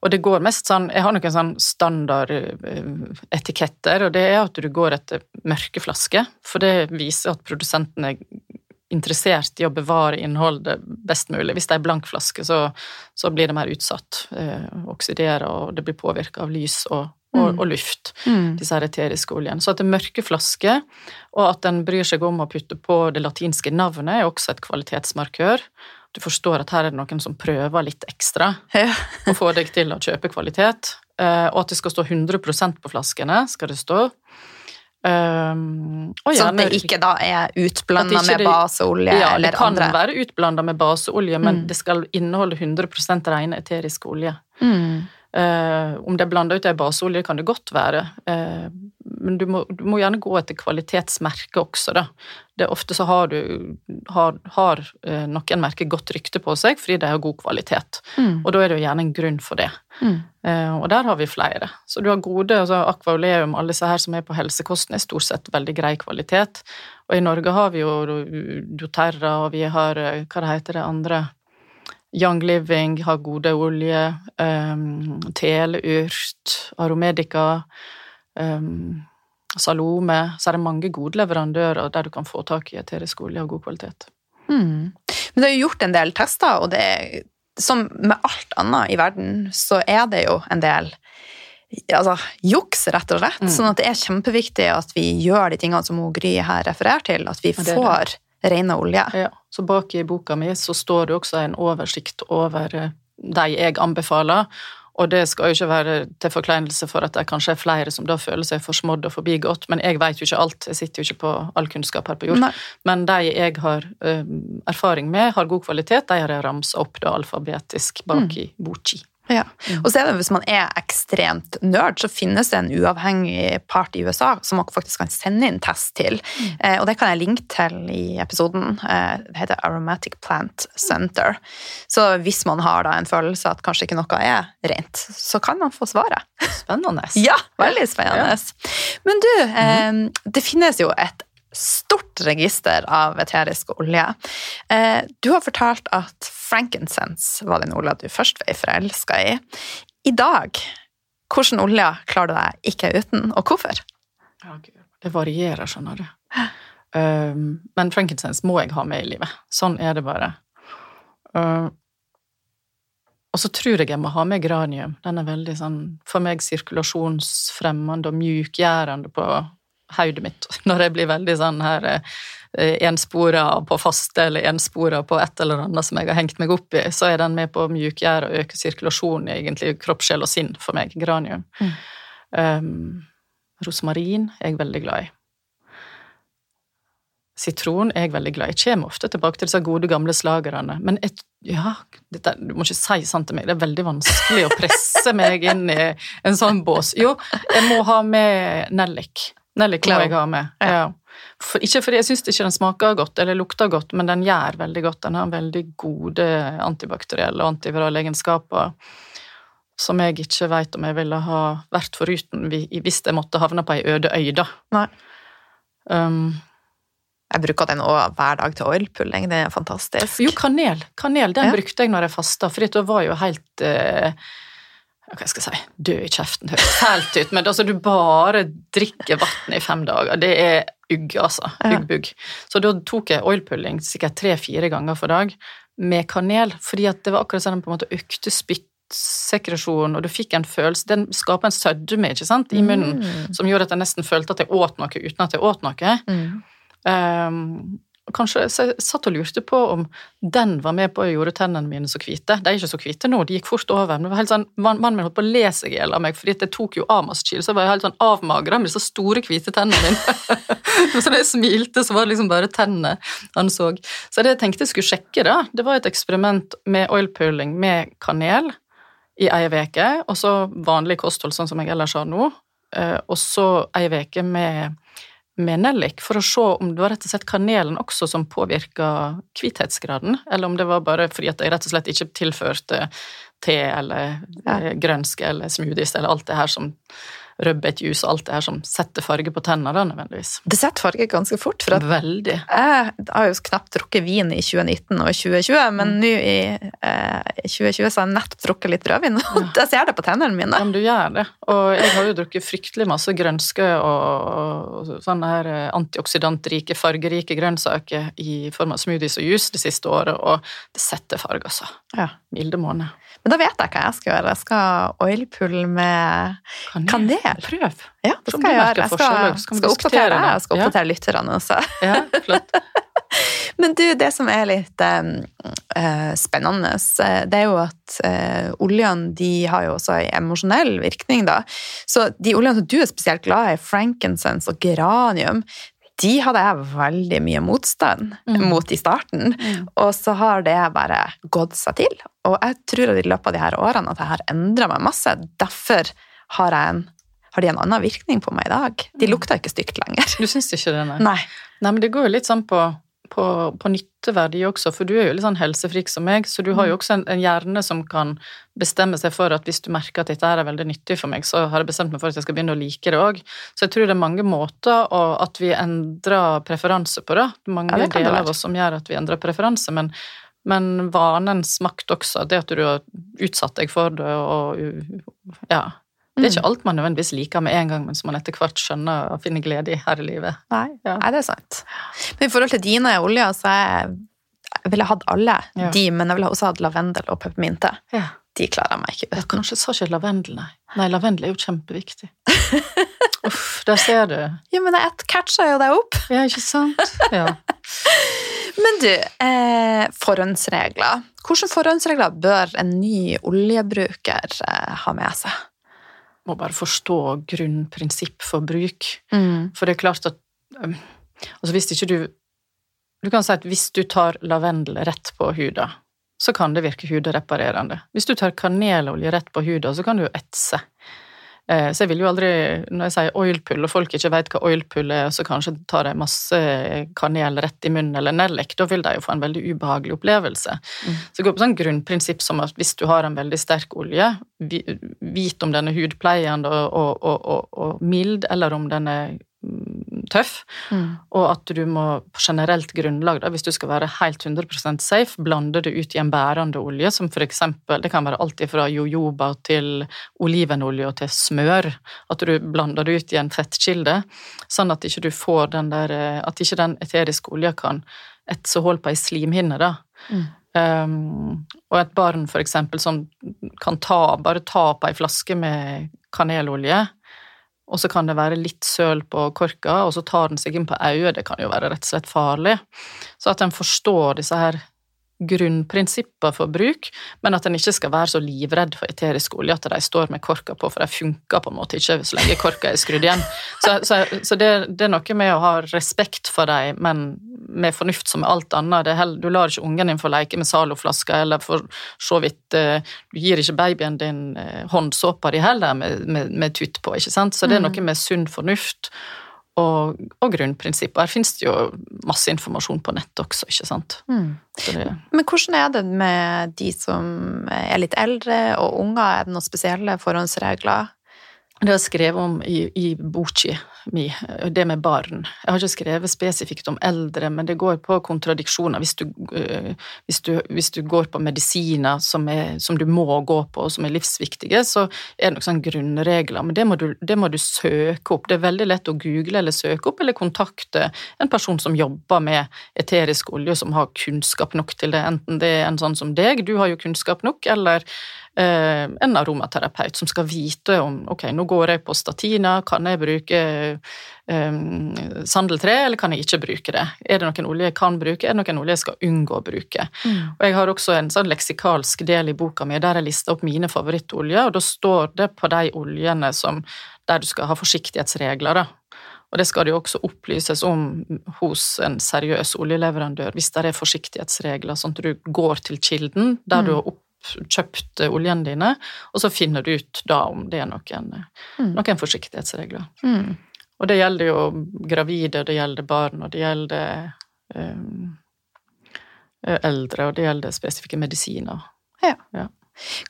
Og det går mest sånn Jeg har noen sånn standard eh, etiketter, og det er at du går etter mørke flasker, for det viser at produsenten er interessert i å bevare innholdet best mulig. Hvis det er blank flaske, så, så blir det mer utsatt. Eh, oksiderer, og det blir påvirka av lys og, og, og luft, disse her eteriske oljene. Så at det er mørke flasker, og at den bryr seg om å putte på det latinske navnet, er også et kvalitetsmarkør. Du forstår at her er det noen som prøver litt ekstra Ja. å få deg til å kjøpe kvalitet. Eh, og at det skal stå 100% på flaskene, skal det stå. Um, og sånn at det ikke da er utblanda med det- baseolje ja, eller det kan andre. være utblanda med baseolje, men Mm. det skal inneholde 100 rene eteriske olje. Mm. Eh, om det er blanda ut ei baseolje, kan det godt være, eh, men du må, du må gjerne gå etter kvalitetsmerket også, da. Det ofte så har du har, har eh, noen merker godt rykte på seg fordi de har god kvalitet, Mm. og da er det jo gjerne en grunn for det. Mm. Eh, og der har vi flere. Så du har gode, altså Aqua Oleum, alle disse her som er på helsekosten, er stort sett veldig grei kvalitet. Og i Norge har vi jo doTERRA, og vi har eh, hva det heter det andre Young Living har gode olje, um, Teleurt, Aromedica, um, Salome Så er det mange gode leverandører der du kan få tak i eterisk olje av god kvalitet. Mm. Men det er jo gjort en del tester, og det er, som med alt annet i verden, så er det jo en del altså, juks, rett og slett. Mm. Sånn at det er kjempeviktig at vi gjør de tingene som Gry her refererer til, at vi får rene olje. Ja, så bak i boka mi så står det også en oversikt over eh, de jeg anbefaler, og det skal jo ikke være til forkleinelse for at det kanskje er flere som da føler seg forsmådd og forbigått, men jeg vet jo ikke alt, jeg sitter jo ikke på all kunnskap her på jord. Nei. Men de jeg har eh, erfaring med, har god kvalitet, de har jeg ramsa opp da alfabetisk bak i boki. Ja. Og så er det hvis man er ekstremt nerd, så finnes det en uavhengig part i USA som man faktisk kan sende inn test til. Eh, og det kan jeg linke til i episoden. Eh, det heter Aromatic Plant Center. Så hvis man har da en følelse at kanskje ikke noe er rent, så kan man få svaret. Spennende. Ja, veldig spennende. Men du, eh, det finnes jo et stort register av eterisk olje. Eh, du har fortalt at frankincense var den olja du først ble forelska i. I dag, hvilken olje klarer du deg ikke uten, og hvorfor? Det varierer, skjønner du. Um, men frankincense må jeg ha med i livet. Sånn er det bare. Uh, og så tror jeg jeg må ha med granium. Den er veldig sånn, for meg sirkulasjonsfremmende og mjukgjørende på hodet mitt når jeg blir veldig sånn her eh, enspora på faste eller enspora på et eller annet som jeg har hengt meg opp i, så er den med på å mjukgjøre og øke sirkulasjonen i egentlig kropp, sjel og sinn for meg. Granium. Mm. Um, rosmarin er jeg veldig glad i. Sitron er jeg veldig glad i. Jeg kommer ofte tilbake til disse gode, gamle slagerne. Men et, ja, dette, du må ikke si sånn til meg. Det er veldig vanskelig å presse meg inn i en sånn bås. Jo, jeg må ha med nellik. Nellik må jeg har med. Ja. For, ikke fordi jeg syns ikke den smaker godt eller lukter godt, men den gjør veldig godt. Den har veldig gode antibakterielle og antivirale egenskaper som jeg ikke veit om jeg ville ha vært foruten hvis jeg måtte havne på ei øde øy, da. Nei. Um, Jeg bruker den også hver dag til oilpulling. Det er fantastisk. jo, kanel. Kanel den Ja. brukte jeg når jeg fasta, for da var jo helt eh, hva skal jeg si, død i kjeften, høres fælt ut, men altså, du bare drikker vann i fem dager. Det er ugg, altså. Uggbugg. Så da tok jeg oilpulling sikkert tre-fire ganger for dag med kanel, fordi det var akkurat sånn den på en måte økte spyttsekresjon, og du fikk en følelse Den skaper en sødme ikke sant, i munnen Mm. som gjorde at jeg nesten følte at jeg åt noe uten at jeg åt noe. Mm. Um, kanskje, jeg satt og lurte på om den var med på å gjøre tennene mine så hvite. De er ikke så hvite nå, de gikk fort over. Men det var helt sånn, Mannen min holdt på å le seg i hjel av meg, fordi det tok jo kilo, så jeg var helt sånn avmagra med disse store, hvite tennene mine. så da jeg smilte, så var det liksom bare tennene han så. Så det jeg tenkte jeg skulle sjekke, da, det var et eksperiment med oilpulling med kanel i ei uke, og så vanlig kosthold, sånn som jeg ellers har nå, eh, og så ei uke med med nellik for å se om det var rett og slett kanelen også som påvirka hvithetsgraden, eller om det var bare fordi at jeg rett og slett ikke tilførte te eller Ja. eh, grønske eller smoothies eller alt det her som rødbetjuice og alt det her som setter farge på tennene, da, nødvendigvis. Det setter farge ganske fort, for Veldig. jeg har jo knapt drukket vin i 2019 og 2020, men Mm. nå i eh, 2020 så har jeg nettopp drukket litt rødvin, og jeg ser det på tennene mine. Ja, men du gjør det. Og jeg har jo drukket fryktelig masse grønske og, og sånne her eh, antioksidantrike, fargerike grønnsaker i form av smoothies og juice det siste året, og det setter farge, altså. Ja. Milde måned. Men da vet jeg hva jeg skal gjøre. Jeg skal oilpull med kanel. Prøv. Ja, det skal jeg gjøre. Jeg skal, skal oppdatere deg, jeg skal Ja. lytterne også. Ja, flott. Men du, det som er litt eh, eh, spennende, eh, det er jo at eh, oljene de har jo også en emosjonell virkning, da. Så de oljene som du er spesielt glad i, frankincense og geranium, de hadde jeg veldig mye motstand Mm. mot i starten. Og så har det bare gått seg til. Og jeg tror at i løpet av de her årene at jeg har endra meg masse. Derfor har, jeg en, har de en annen virkning på meg i dag. De Mm. lukter ikke stygt lenger. Du syns ikke det, nei? Nei. Nei, men det går jo litt sånn på, på, på nytteverdi også, for du er jo litt sånn helsefrik som meg, så du har jo også en, en hjerne som kan bestemme seg for at hvis du merker at dette er veldig nyttig for meg, så har jeg bestemt meg for at jeg skal begynne å like det òg. Så jeg tror det er mange måter og at vi endrer preferanse på, da. Mange Ja, deler av oss som gjør at vi endrer preferanse, men men vanens makt også, det at du har utsatt deg for det og Ja. Det er Mm. ikke alt man nødvendigvis liker med en gang, men som man etter hvert skjønner og finner glede i her i livet. Nei, Ja. Nei, det er sant. Men i forhold til dine oljer, så er, jeg ville hatt alle Ja. de, men jeg ville også hatt lavendel og peppermynte. Ja. De klarer jeg meg ikke Jeg uten. kanskje sa ikke lavendel, nei. Nei, lavendel er jo kjempeviktig. Uff, der ser du. Ja, men jeg catcha jo deg opp. Ja, ikke sant? Ja. Men du, eh, forhåndsregler. Hvilke forhåndsregler bør en ny oljebruker eh, ha med seg? Må bare forstå grunnprinsipp for bruk. Mm. For det er klart at Altså, hvis ikke du Du kan si at hvis du tar lavendel rett på huda, så kan det virke hudreparerende. Hvis du tar kanelolje rett på huda, så kan du jo etse. Eh, Så jeg vil jo aldri, når jeg sier oilpull, og folk ikke vet hva oilpull er, så kanskje tar de masse kanel rett i munnen eller nellik, da vil de jo få en veldig ubehagelig opplevelse. Mm. Så det går på sånn grunnprinsipp som at hvis du har en veldig sterk olje, vi- vit om den er hudpleiende og, og, og, og, mild, eller om den er tøff, Mm. og at du må på generelt grunnlag, da, hvis du skal være helt 100% safe, blande det ut i en bærende olje, som for eksempel, det kan være alt fra jojoba til olivenolje og til smør, at du blander det ut i en fettkilde, sånn at ikke du får den der, eh, at ikke den eteriske olja kan etse hull på ei slimhinne, da. Mm. Um, og et barn for eksempel som kan ta, bare ta på ei flaske med kanelolje, og så kan det være litt søl på korka, og så tar den seg inn på øyet. Det kan jo være rett og slett farlig. Så at en forstår disse her grunnprinsippene for bruk, men at en ikke skal være så livredd for eterisk olje at de står med korka på, for de funker på en måte ikke så lenge korka er skrudd igjen. Så, så, så det, det, er noe med å ha respekt for dem, men med fornuft som med alt annet. Heller, du lar ikke ungen din få leke med Zalo-flasker, eller for så vidt eh, Du gir ikke babyen din eh, håndsåpa di heller med, med, med tutt på, ikke sant. Så det er mm. noe med sunn fornuft og, og grunnprinsipper. Her finnes det jo masse informasjon på nett også, ikke sant. Mm. Det... Men hvordan er det med de som er litt eldre og unger? Er det noen spesielle forhåndsregler? Det har jeg skrevet om i, i boka mi, det med barn. Jeg har ikke skrevet spesifikt om eldre, men det går på kontradiksjoner. Hvis du, øh, hvis du, hvis du går på medisiner som, er, som, du må gå på, og som er livsviktige, så er det noen sånne grunnregler. Men det må, du, det må, du, søke opp. Det er veldig lett å google eller søke opp, eller kontakte en person som jobber med eterisk olje, som har kunnskap nok til det. Enten det er en sånn som deg, du har jo kunnskap nok, eller en aromaterapeut som skal vite om ok, nå går jeg på statina, kan jeg bruke um, sandeltre, eller kan jeg ikke bruke det? Er det noen olje jeg kan bruke, er det noen olje jeg skal unngå å bruke? Mm. Og Jeg har også en sånn leksikalsk del i boka mi der jeg lister opp mine favorittoljer, og da står det på de oljene som, der du skal ha forsiktighetsregler. da. Og det skal det jo også opplyses om hos en seriøs oljeleverandør hvis det er forsiktighetsregler, sånn at du går til kilden der mm. du har opp kjøpt oljene dine, og så finner du ut da om det er noen, mm. noen forsiktighetsregler. Mm. Og det gjelder jo gravide, det gjelder barn, og det gjelder um, eldre, og det gjelder spesifikke medisiner. Ja. ja.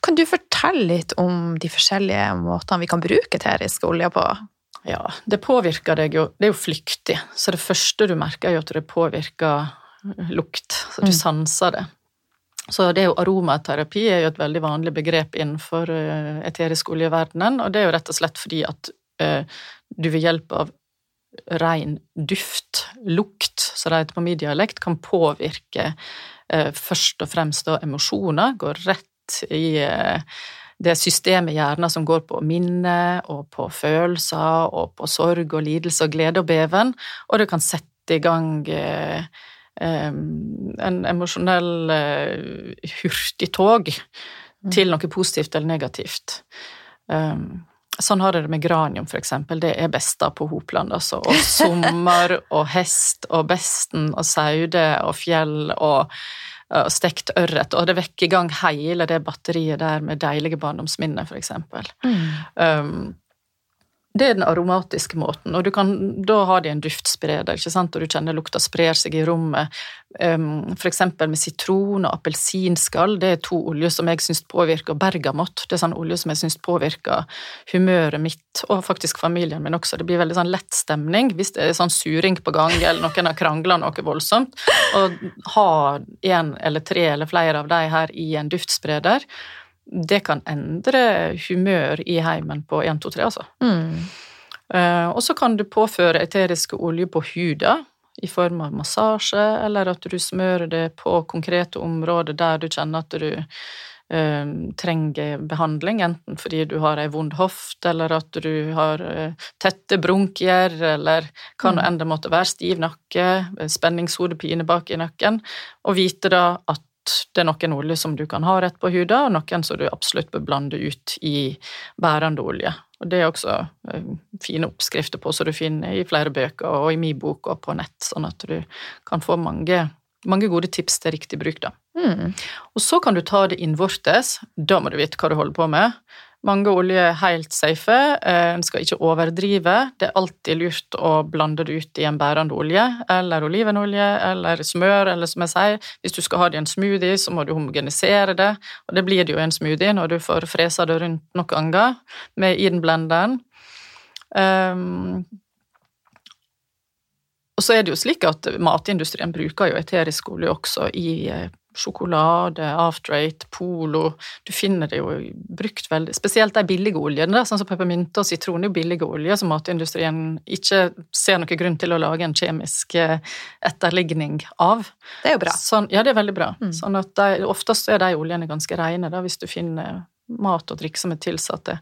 Kan du fortelle litt om de forskjellige måtene vi kan bruke eterisk olje på? Ja, det påvirker deg jo Det er jo flyktig, så det første du merker, er jo at det påvirker lukt. Så du mm. sanser det. Så det er jo aromaterapi er jo et veldig vanlig begrep innenfor uh, eterisk oljeverdenen, og det er jo rett og slett fordi at uh, du ved hjelp av ren duft, lukt, så det heter på min dialekt, kan påvirke uh, først og fremst da emosjoner, går rett i det systemet i hjernen som går på minne og på følelser og på sorg og lidelse og glede og beven, og det kan sette i gang eh, en emosjonell uh, hurtigtog mm. til noe positivt eller negativt. Um, sånn har det med granium, for eksempel. Det er besta på Hopland, altså. Og sommer og hest og besten og saude og fjell og, og stekt ørret. Og det vekker i gang hele det batteriet der med deilige barndomsminner, for eksempel. Mm. Um, det er den aromatiske måten, og kan da ha det i en duftspreder, ikke sant? og du kjenner lukta sprer seg i rommet. Um, for eksempel med sitron og appelsinskall, det er to oljer som jeg syns påvirker bergamott. Det er sånn olje som jeg syns påvirker humøret mitt, og faktisk familien min også. Det blir veldig sånn lett stemning hvis det er sånn suring på gang, eller noen har krangla noe voldsomt. Å ha en eller tre eller flere av de her i en duftspreder det kan endre humør i heimen på 1, 2, 3, altså. Mm. Uh, og så kan du påføre eteriske olje på huda i form av massasje, eller at du smører det på konkrete områder der du kjenner at du uh, trenger behandling, enten fordi du har ei vond hofte, eller at du har uh, tette brunkier, eller hva nå mm. enn det måtte være, stiv nakke, spenningshodepine bak i nakken, og vite da at det er noen olje som du kan ha rett på huden, og noen som du absolutt bør blande ut i bærende olje. Og Det er også eh, fine oppskrifter på, som du finner i flere bøker og i min bok og på nett, sånn at du kan få mange, mange gode tips til riktig bruk. da. Mm. Og så kan du ta det innvortes. Da må du vite hva du holder på med. Mange oljer er helt safe, eh, en skal ikke overdrive. Det er alltid lurt å blande det ut i en bærende olje, eller olivenolje, eller smør, eller som jeg sier, hvis du skal ha det i en smoothie, så må du homogenisere det, og det blir det jo i en smoothie når du får fresa det rundt noen ganger med i den blenderen. Um, og så er det jo slik at matindustrien bruker jo eterisk olje også i eh, sjokolade, after eight, Polo Du finner det jo brukt veldig Spesielt de billige oljene, sånn som peppermynte og sitron er jo billige oljer som matindustrien ikke ser noen grunn til å lage en kjemisk eh, etterligning av. Det er jo bra. Sånn, ja, det er veldig bra. Mm. Sånn at de, oftest er de oljene ganske rene, da, hvis du finner mat og drikke som er tilsatt det.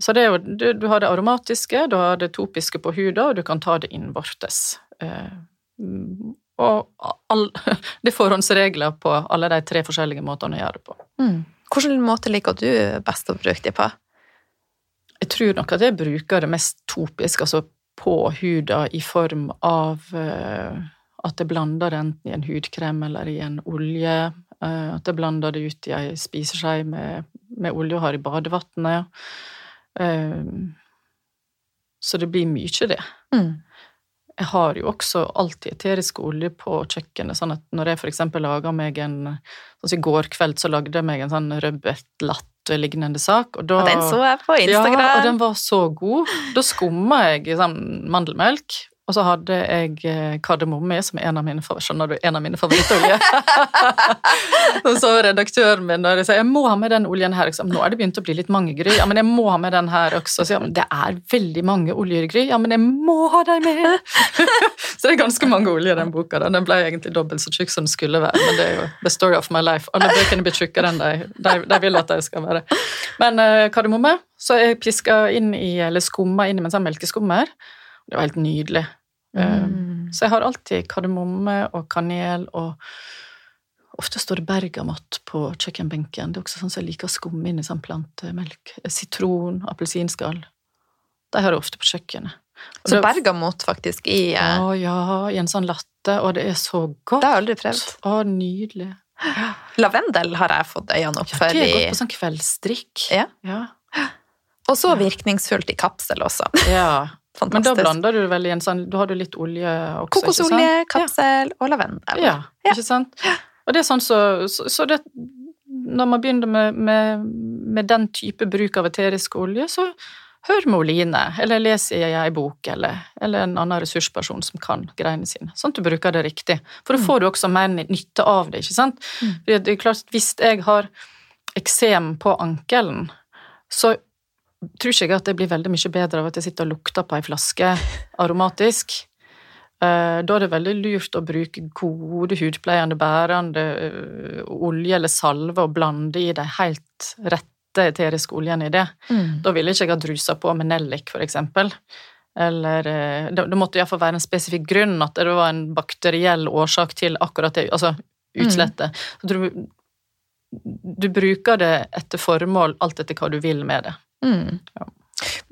Så det er jo, du, du har det aromatiske, du har det topiske på huda, og du kan ta det innvortes. Eh, og all, det er forhåndsregler på alle de tre forskjellige måtene å gjøre det på. Mm. Hvilken måte liker du best å bruke det på? Jeg tror nok at jeg bruker det mest topisk, altså på huda i form av uh, at jeg blander det enten i en hudkrem eller i en olje. Uh, at jeg blander det ut i ei spiseskje med, med, olje og har i badevannet. Uh, så det blir mye, det. Mm. Jeg har jo også alltid eterisk olje på kjøkkenet, sånn at når jeg for eksempel lager meg en Sånn som i går kveld så lagde jeg meg en sånn rødbetlatte-lignende sak, og da Og den så jeg på Instagram! Ja, og den var så god. Da skumma jeg sånn mandelmelk, og så hadde jeg eh, kardemomme som er en av mine, skjønner du, en av mine favorittoljer. så redaktøren min og jeg sa jeg må ha med den oljen her. Sa, Nå er det begynt å bli litt mange gry. Ja, men jeg må ha med den her også. Så ja, men det er veldig mange oljer i gry. Ja, men jeg må ha dem med! så det er ganske mange oljer i den boka. Den ble egentlig dobbelt så tjukk som den skulle være, men det er jo the story of my life. Alle bøkene blir tjukkere enn de, de, de, vil at de skal være. Men uh, kardemomme så jeg piska inn i, eller skumma inn i mens jeg melkeskummer. Det var helt nydelig. Eh, mm. Så jeg har alltid kardemomme og kanel og Ofte står det bergamott på kjøkkenbenken. Det er også sånn som jeg liker å skumme inn i sånn plantemelk. Sitron, appelsinskall. De har jeg ofte på kjøkkenet. Og så det, bergamott faktisk i. Å ja, i en sånn latte, og det er så godt. Det har jeg aldri prøvd. Å, nydelig. Lavendel har jeg fått øynene opp for. Ja, det er godt på sånn kveldsdrikk. Ja. ja. Og så virkningsfullt i kapsel også. Ja, Fantastisk. Men da blander du vel i en sånn Da har du litt olje også, Kokosolje, kapsel ja. og lavendel. Ja, ja, ikke sant? Og det er sånn så, så, så det, Når man begynner med, med, med, den type bruk av eterisk olje, så hør med Oline, eller les i ei bok, eller, eller, en annen ressursperson som kan greiene sine. Sånn at du bruker det riktig. For da mm. får du også mer nytte av det, ikke sant? Mm. Det er klart, hvis jeg har eksem på ankelen, så tror ikke jeg at det blir veldig mye bedre av at jeg sitter og lukter på ei flaske aromatisk. Eh, da er det veldig lurt å bruke gode hudpleiende, bærende eh, olje eller salve og blande i de helt rette eteriske oljene i det. Mm. Da ville ikke jeg ha drusa på med nellik, for eksempel. Eller eh, Det, det måtte iallfall være en spesifikk grunn, at det var en bakteriell årsak til akkurat det, altså utslettet. Mm. Du, du bruker det etter formål, alt etter hva du vil med det. Mm. Ja.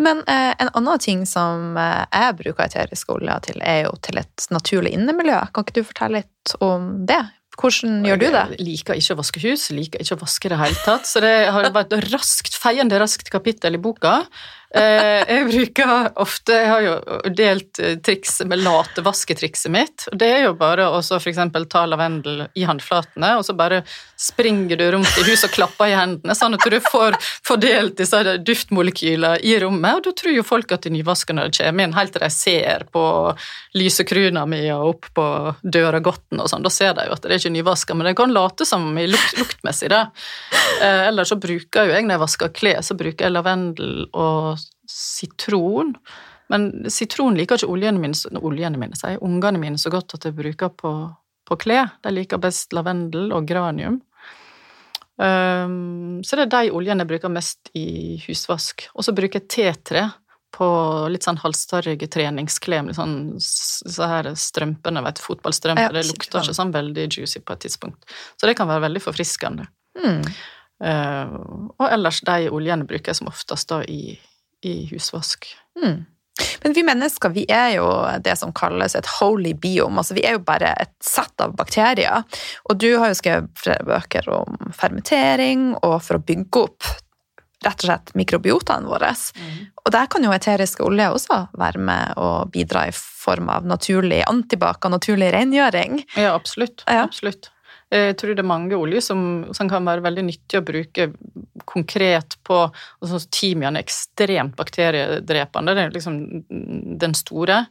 Men eh, en annen ting som eh, jeg bruker eteriske oljer til, er jo til et naturlig innemiljø. Kan ikke du fortelle litt om det? Hvordan gjør du det? Jeg liker ikke å vaske hus, liker ikke å vaske i det hele tatt. Så det har vært raskt, feiende raskt kapittel i boka. Eh, jeg bruker ofte Jeg har jo delt trikset triks med latevasketrikset mitt. Det er jo bare å f.eks. ta lavendel i håndflatene, og så bare springer du rundt i huset og klapper i hendene, sånn at du får fordelt disse duftmolekylene i rommet. Og da tror jo folk at de nyvasker når de kommer inn, helt til de ser på lysekruna mi og opp på døragodten og sånn. Da ser de jo at det er ikke nyvaska, men de kan late som i lukt, luktmessig, da. Eh, ellers så bruker jo jeg når jeg vasker klær, så bruker jeg lavendel og sitron. Men sitron liker ikke oljene mine, oljene mine sier ungene mine så godt at jeg bruker på, på klær. De liker best lavendel og granium. Um, så det er de oljene jeg bruker mest i husvask. Og så bruker jeg tetre på litt sånn halvstørrige treningsklær med sånn så her strømpene, vet fotballstrømper. Ja, det lukter ikke sånn veldig juicy på et tidspunkt. Så det kan være veldig forfriskende. Mm. Uh, og ellers de oljene bruker jeg som oftest da i i husvask. Mm. Men vi mennesker vi er jo det som kalles et holy biome. altså Vi er jo bare et sett av bakterier. Og du har jo skrevet flere bøker om fermentering og for å bygge opp rett og slett mikrobiotaene våre. Mm. Og der kan jo eteriske olje også være med og bidra i form av naturlig antibac og naturlig rengjøring. Ja, absolutt. Ja. absolutt. Jeg tror det er mange oljer som, som, kan være veldig nyttig å bruke konkret på altså Timian er ekstremt bakteriedrepende, det er liksom den store.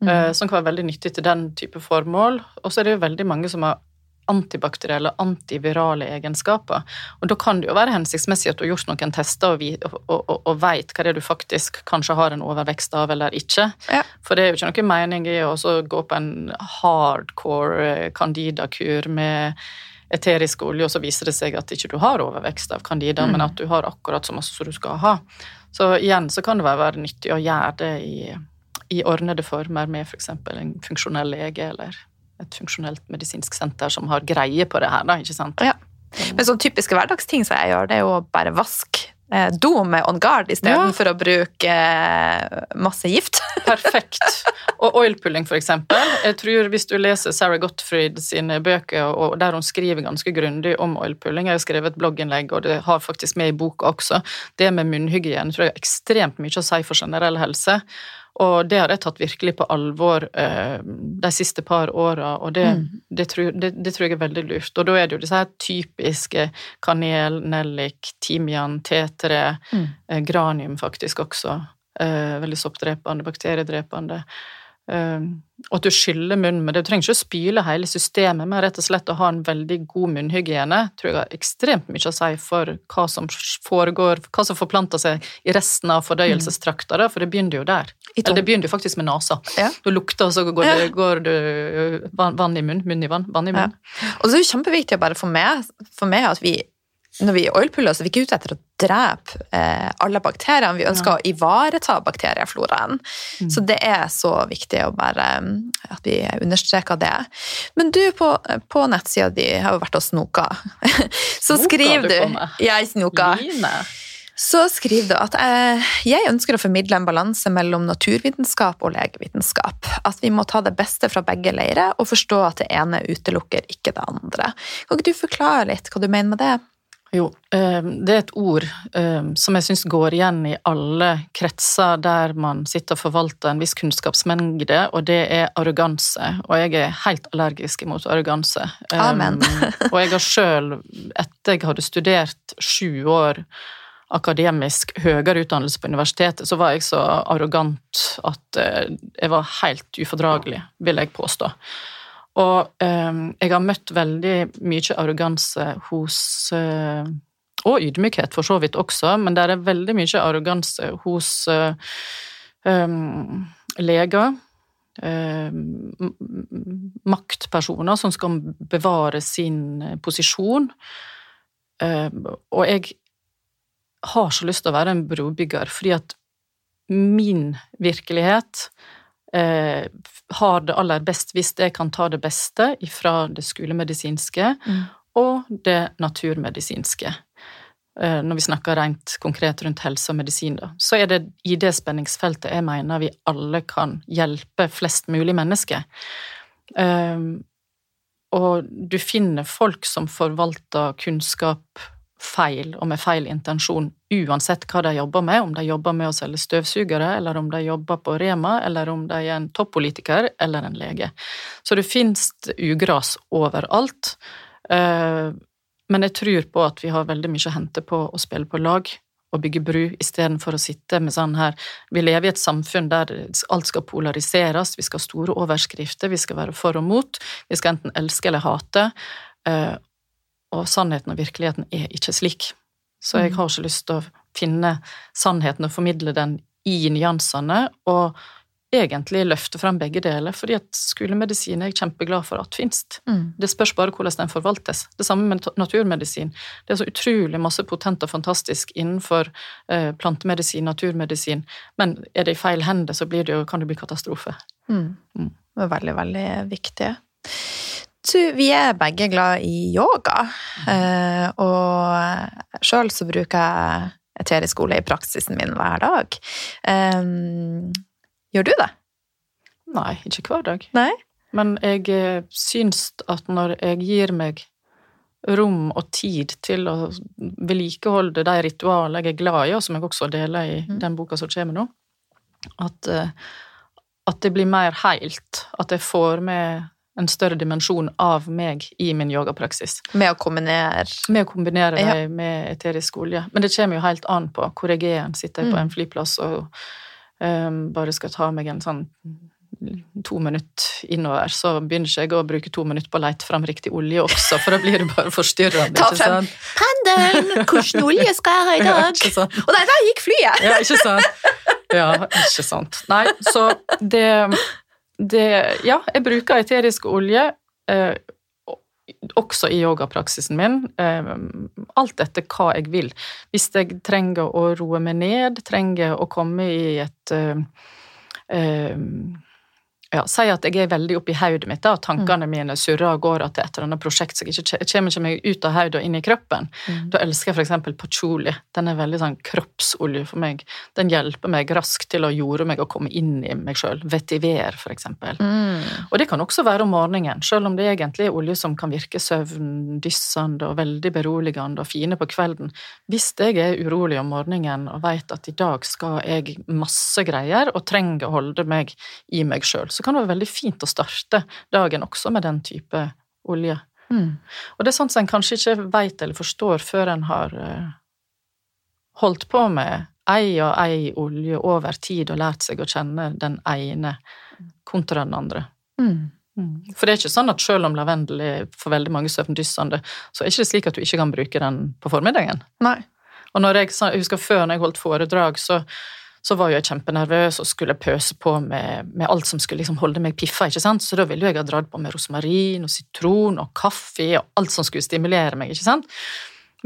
Mm. Eh, som kan være veldig nyttig til den type formål. Og så er det jo veldig mange som har antibakterielle, antivirale egenskaper. Og da kan det jo være hensiktsmessig at du har gjort noen tester og, og, og, og veit hva det er du faktisk kanskje har en overvekst av eller ikke. Ja. For det er jo ikke noe mening i å gå på en hardcore candidakur med eterisk olje, og så viser det seg at ikke du har overvekst av candida, Mm. men at du har akkurat så masse som du skal ha. Så igjen så kan det være nyttig å gjøre det i, i ordnede former med f.eks. en funksjonell lege eller et funksjonelt medisinsk senter som har greie på det her, da, ikke sant? Ja. Men sånn typiske hverdagsting som jeg gjør, det er jo bare vaske eh, do med On Guard istedenfor Ja. å bruke eh, masse gift. Perfekt. Og oilpulling, for eksempel. Jeg tror Hvis du leser Sarah Gottfried sine bøker, og der hun skriver ganske grundig om oilpulling Jeg har skrevet et blogginnlegg, og det har faktisk med i boka også. Det med munnhygiene tror jeg har ekstremt mye å si for generell helse. Og det har jeg tatt virkelig på alvor eh, de siste par åra, og det, det, tror, det, det tror jeg er veldig lurt. Og da er det jo disse her typiske kanel, nellik, timian, tetre, Mm. eh, granium faktisk også. Eh, veldig soppdrepende, bakteriedrepende. Eh, og at du skyller munnen med det. Du trenger ikke å spyle hele systemet, men rett og slett å ha en veldig god munnhygiene tror jeg har ekstremt mye å si for hva som foregår, hva som forplanter seg i resten av fordøyelsestrakta, for det begynner jo der. Eller det begynner jo faktisk med nesa. Ja. Du lukter, og så går det, går du vann, vann i munn, munn i vann, vann i munn. Og så er det kjempeviktig å bare få med, få med at vi når vi oilpuller, så er vi ikke ute etter å drepe eh, alle bakteriene. Vi ønsker å ivareta bakteriefloraen. Mm. Så det er så viktig bare mm, at vi understreker det. Men du, på, på nettsida di har jo vært og snoka. Så Snoka skriver du du? Jeg snoka. Line. Så skriver du at eh, jeg ønsker å formidle en balanse mellom naturvitenskap og legevitenskap. At vi må ta det beste fra begge leirer og forstå at det ene utelukker ikke det andre. Kan ikke du forklare litt hva du mener med det? Jo, eh, det er et ord eh, som jeg syns går igjen i alle kretser der man sitter og forvalter en viss kunnskapsmengde, og det er arroganse. Og jeg er helt allergisk mot arroganse. Eh, Amen. og jeg har sjøl, etter jeg hadde studert sju år akademisk høyere utdannelse på universitetet, så var jeg så arrogant at jeg var helt ufordragelig, vil jeg påstå. Og eh, jeg har møtt veldig mye arroganse hos eh, Og ydmykhet, for så vidt også, men det er veldig mye arroganse hos eh, um, leger. eh, m- m- maktpersoner som skal bevare sin eh, posisjon. Eh, og jeg har så lyst til å være en brobygger, fordi at min virkelighet eh, har det aller best hvis jeg kan ta det beste fra det skolemedisinske Mm. og det naturmedisinske. Eh, når vi snakker rent konkret rundt helse og medisin, da, så er det i det spenningsfeltet jeg mener vi alle kan hjelpe flest mulig mennesker. Eh, og du finner folk som forvalter kunnskap feil og med feil intensjon, uansett hva de jobber med, om de jobber med å selge støvsugere, eller om de jobber på Rema, eller om de er en toppolitiker eller en lege. Så det finnes ugras overalt. Eh, Men jeg tror på at vi har veldig mye å hente på å spille på lag og bygge bru, istedenfor å sitte med sånn her Vi lever i et samfunn der alt skal polariseres, vi skal ha store overskrifter, vi skal være for og mot, vi skal enten elske eller hate. Og sannheten og virkeligheten er ikke slik. Så jeg har ikke lyst til å finne sannheten og formidle den i nyansene, og egentlig løfte frem begge deler, fordi at skolemedisin er jeg kjempeglad for at finnes. Mm. Det spørs bare hvordan den forvaltes. Det samme med naturmedisin. Det er så utrolig masse potent og fantastisk innenfor eh, plantemedisin, naturmedisin, men er det i feil hender, så blir det jo, kan det bli katastrofe. Mm. Mm. Det er veldig, veldig viktig. Du, vi er begge glad i yoga, eh, og sjøl så bruker jeg eterisk olje i praksisen min hver dag. Eh, gjør du det? Nei, ikke hver dag. Nei? Men jeg eh, syns at når jeg gir meg rom og tid til å vedlikeholde de ritualene jeg er glad i, og som jeg også deler i Mm. den boka som kommer nå, at, at det blir mer heilt. At jeg får med en større dimensjon av meg i min yogapraksis. Med å kombinere Med å kombinere Ja. det med eterisk olje. Men det kommer jo helt an på hvor jeg er. Sitter jeg på Mm. en flyplass og um, bare skal ta meg en sånn to minutter innover, så begynner ikke jeg å bruke to minutter på å lete fram riktig olje også, for da blir det bare forstyrrende. Ta frem? Pendelen! Hvilken olje skal jeg ha i dag? Ja? Og der, der gikk flyet! Ja, ikke sant? Ja, ikke sant. Nei, så det, det Ja, jeg bruker eterisk olje. eh, også i yogapraksisen min, eh, alt etter hva jeg vil. Hvis jeg trenger å roe meg ned, trenger å komme i et eh, ja, Si at jeg er veldig oppi hodet mitt, da, og tankene mm. mine surrer og går til et eller annet prosjekt som ikke kommer ikke meg ut av hodet og inn i kroppen. Mm. Da elsker jeg f.eks. patchouli. Den er veldig sånn kroppsolje for meg. Den hjelper meg raskt til å jorde meg og komme inn i meg sjøl. Vetiver, f.eks. Mm. Og det kan også være om morgenen, selv om det egentlig er olje som kan virke søvndyssende og veldig beroligende og fine på kvelden. Hvis jeg er urolig om morgenen og vet at i dag skal jeg masse greier og trenger å holde meg i meg sjøl, så kan det være veldig fint å starte dagen også med den type olje. Mm. Og det er sånt som en kanskje ikke veit eller forstår før en har uh, holdt på med ei og ei olje over tid og lært seg å kjenne den ene kontra den andre. Mm. mm. For det er ikke sånn at selv om lavendel er for veldig mange søvndyssende, så er det ikke slik at du ikke kan bruke den på formiddagen. Nei. Og når jeg, jeg husker før når jeg holdt foredrag, så så var jo jeg kjempenervøs og skulle pøse på med, med alt som skulle liksom holde meg piffa. ikke sant? Så da ville jeg ha dratt på med rosmarin og sitron og kaffe og alt som skulle stimulere meg. ikke sant?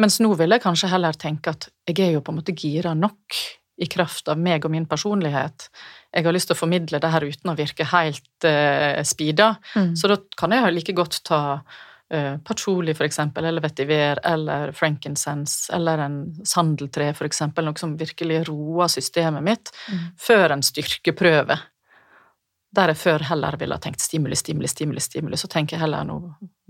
Mens nå vil jeg kanskje heller tenke at jeg er jo på en måte gira nok i kraft av meg og min personlighet. Jeg har lyst til å formidle det her uten å virke helt uh, speeda, mm. så da kan jeg like godt ta uh, patchouli, for eksempel, eller vetiver, eller frankincense, eller en sandeltre, for eksempel, noe som virkelig roer systemet mitt, mm. før en styrkeprøve. Der jeg før heller ville ha tenkt stimuli, stimuli, stimuli, stimuli, så tenker jeg heller nå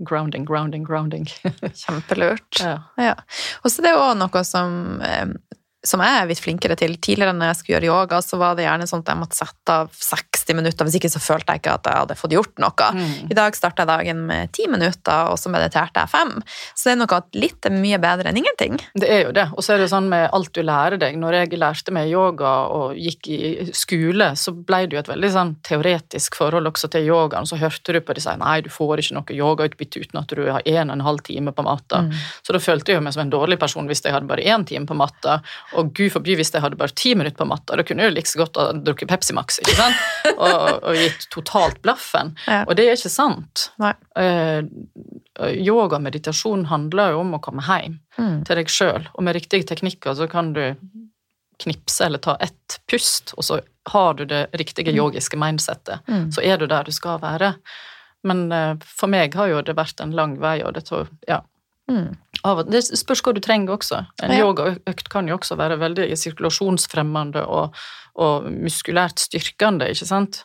grounding, grounding, grounding. Kjempelurt. Ja. ja. Og så det er òg noe som eh, som jeg er litt flinkere til. Tidligere når jeg skulle gjøre yoga, så var det gjerne sånn at jeg måtte sette av 60 minutter. Hvis ikke så følte jeg ikke at jeg hadde fått gjort noe. Mm. I dag starta jeg dagen med 10 minutter, og så mediterte jeg fem. Så det er noe at litt er mye bedre enn ingenting. Det er jo det. Og så er det sånn med alt du lærer deg. Når jeg lærte meg yoga og gikk i skole, så ble det jo et veldig sånn teoretisk forhold også til yogaen. Så hørte du på de si nei, du får ikke noe yogautbytte uten at du har en og en halv time på matta. Mm. Så da følte jeg meg som en dårlig person hvis jeg hadde bare én time på matta og gud forby hvis jeg hadde bare ti minutter på matta, da kunne jeg jo like så godt ha drukket Pepsi Max ikke sant? Og, og gitt totalt blaffen. Ja. Og det er ikke sant. Eh, yoga og meditasjon handler jo om å komme hjem mm. til deg sjøl, og med riktige teknikker så kan du knipse eller ta ett pust, og så har du det riktige mm. yogiske mindsettet. Mm. Så er du der du skal være. Men eh, for meg har jo det vært en lang vei, og det tror Ja. Mm. Det spørs hva du trenger også. En ja. yogaøkt kan jo også være veldig sirkulasjonsfremmende og, og muskulært styrkende, ikke sant.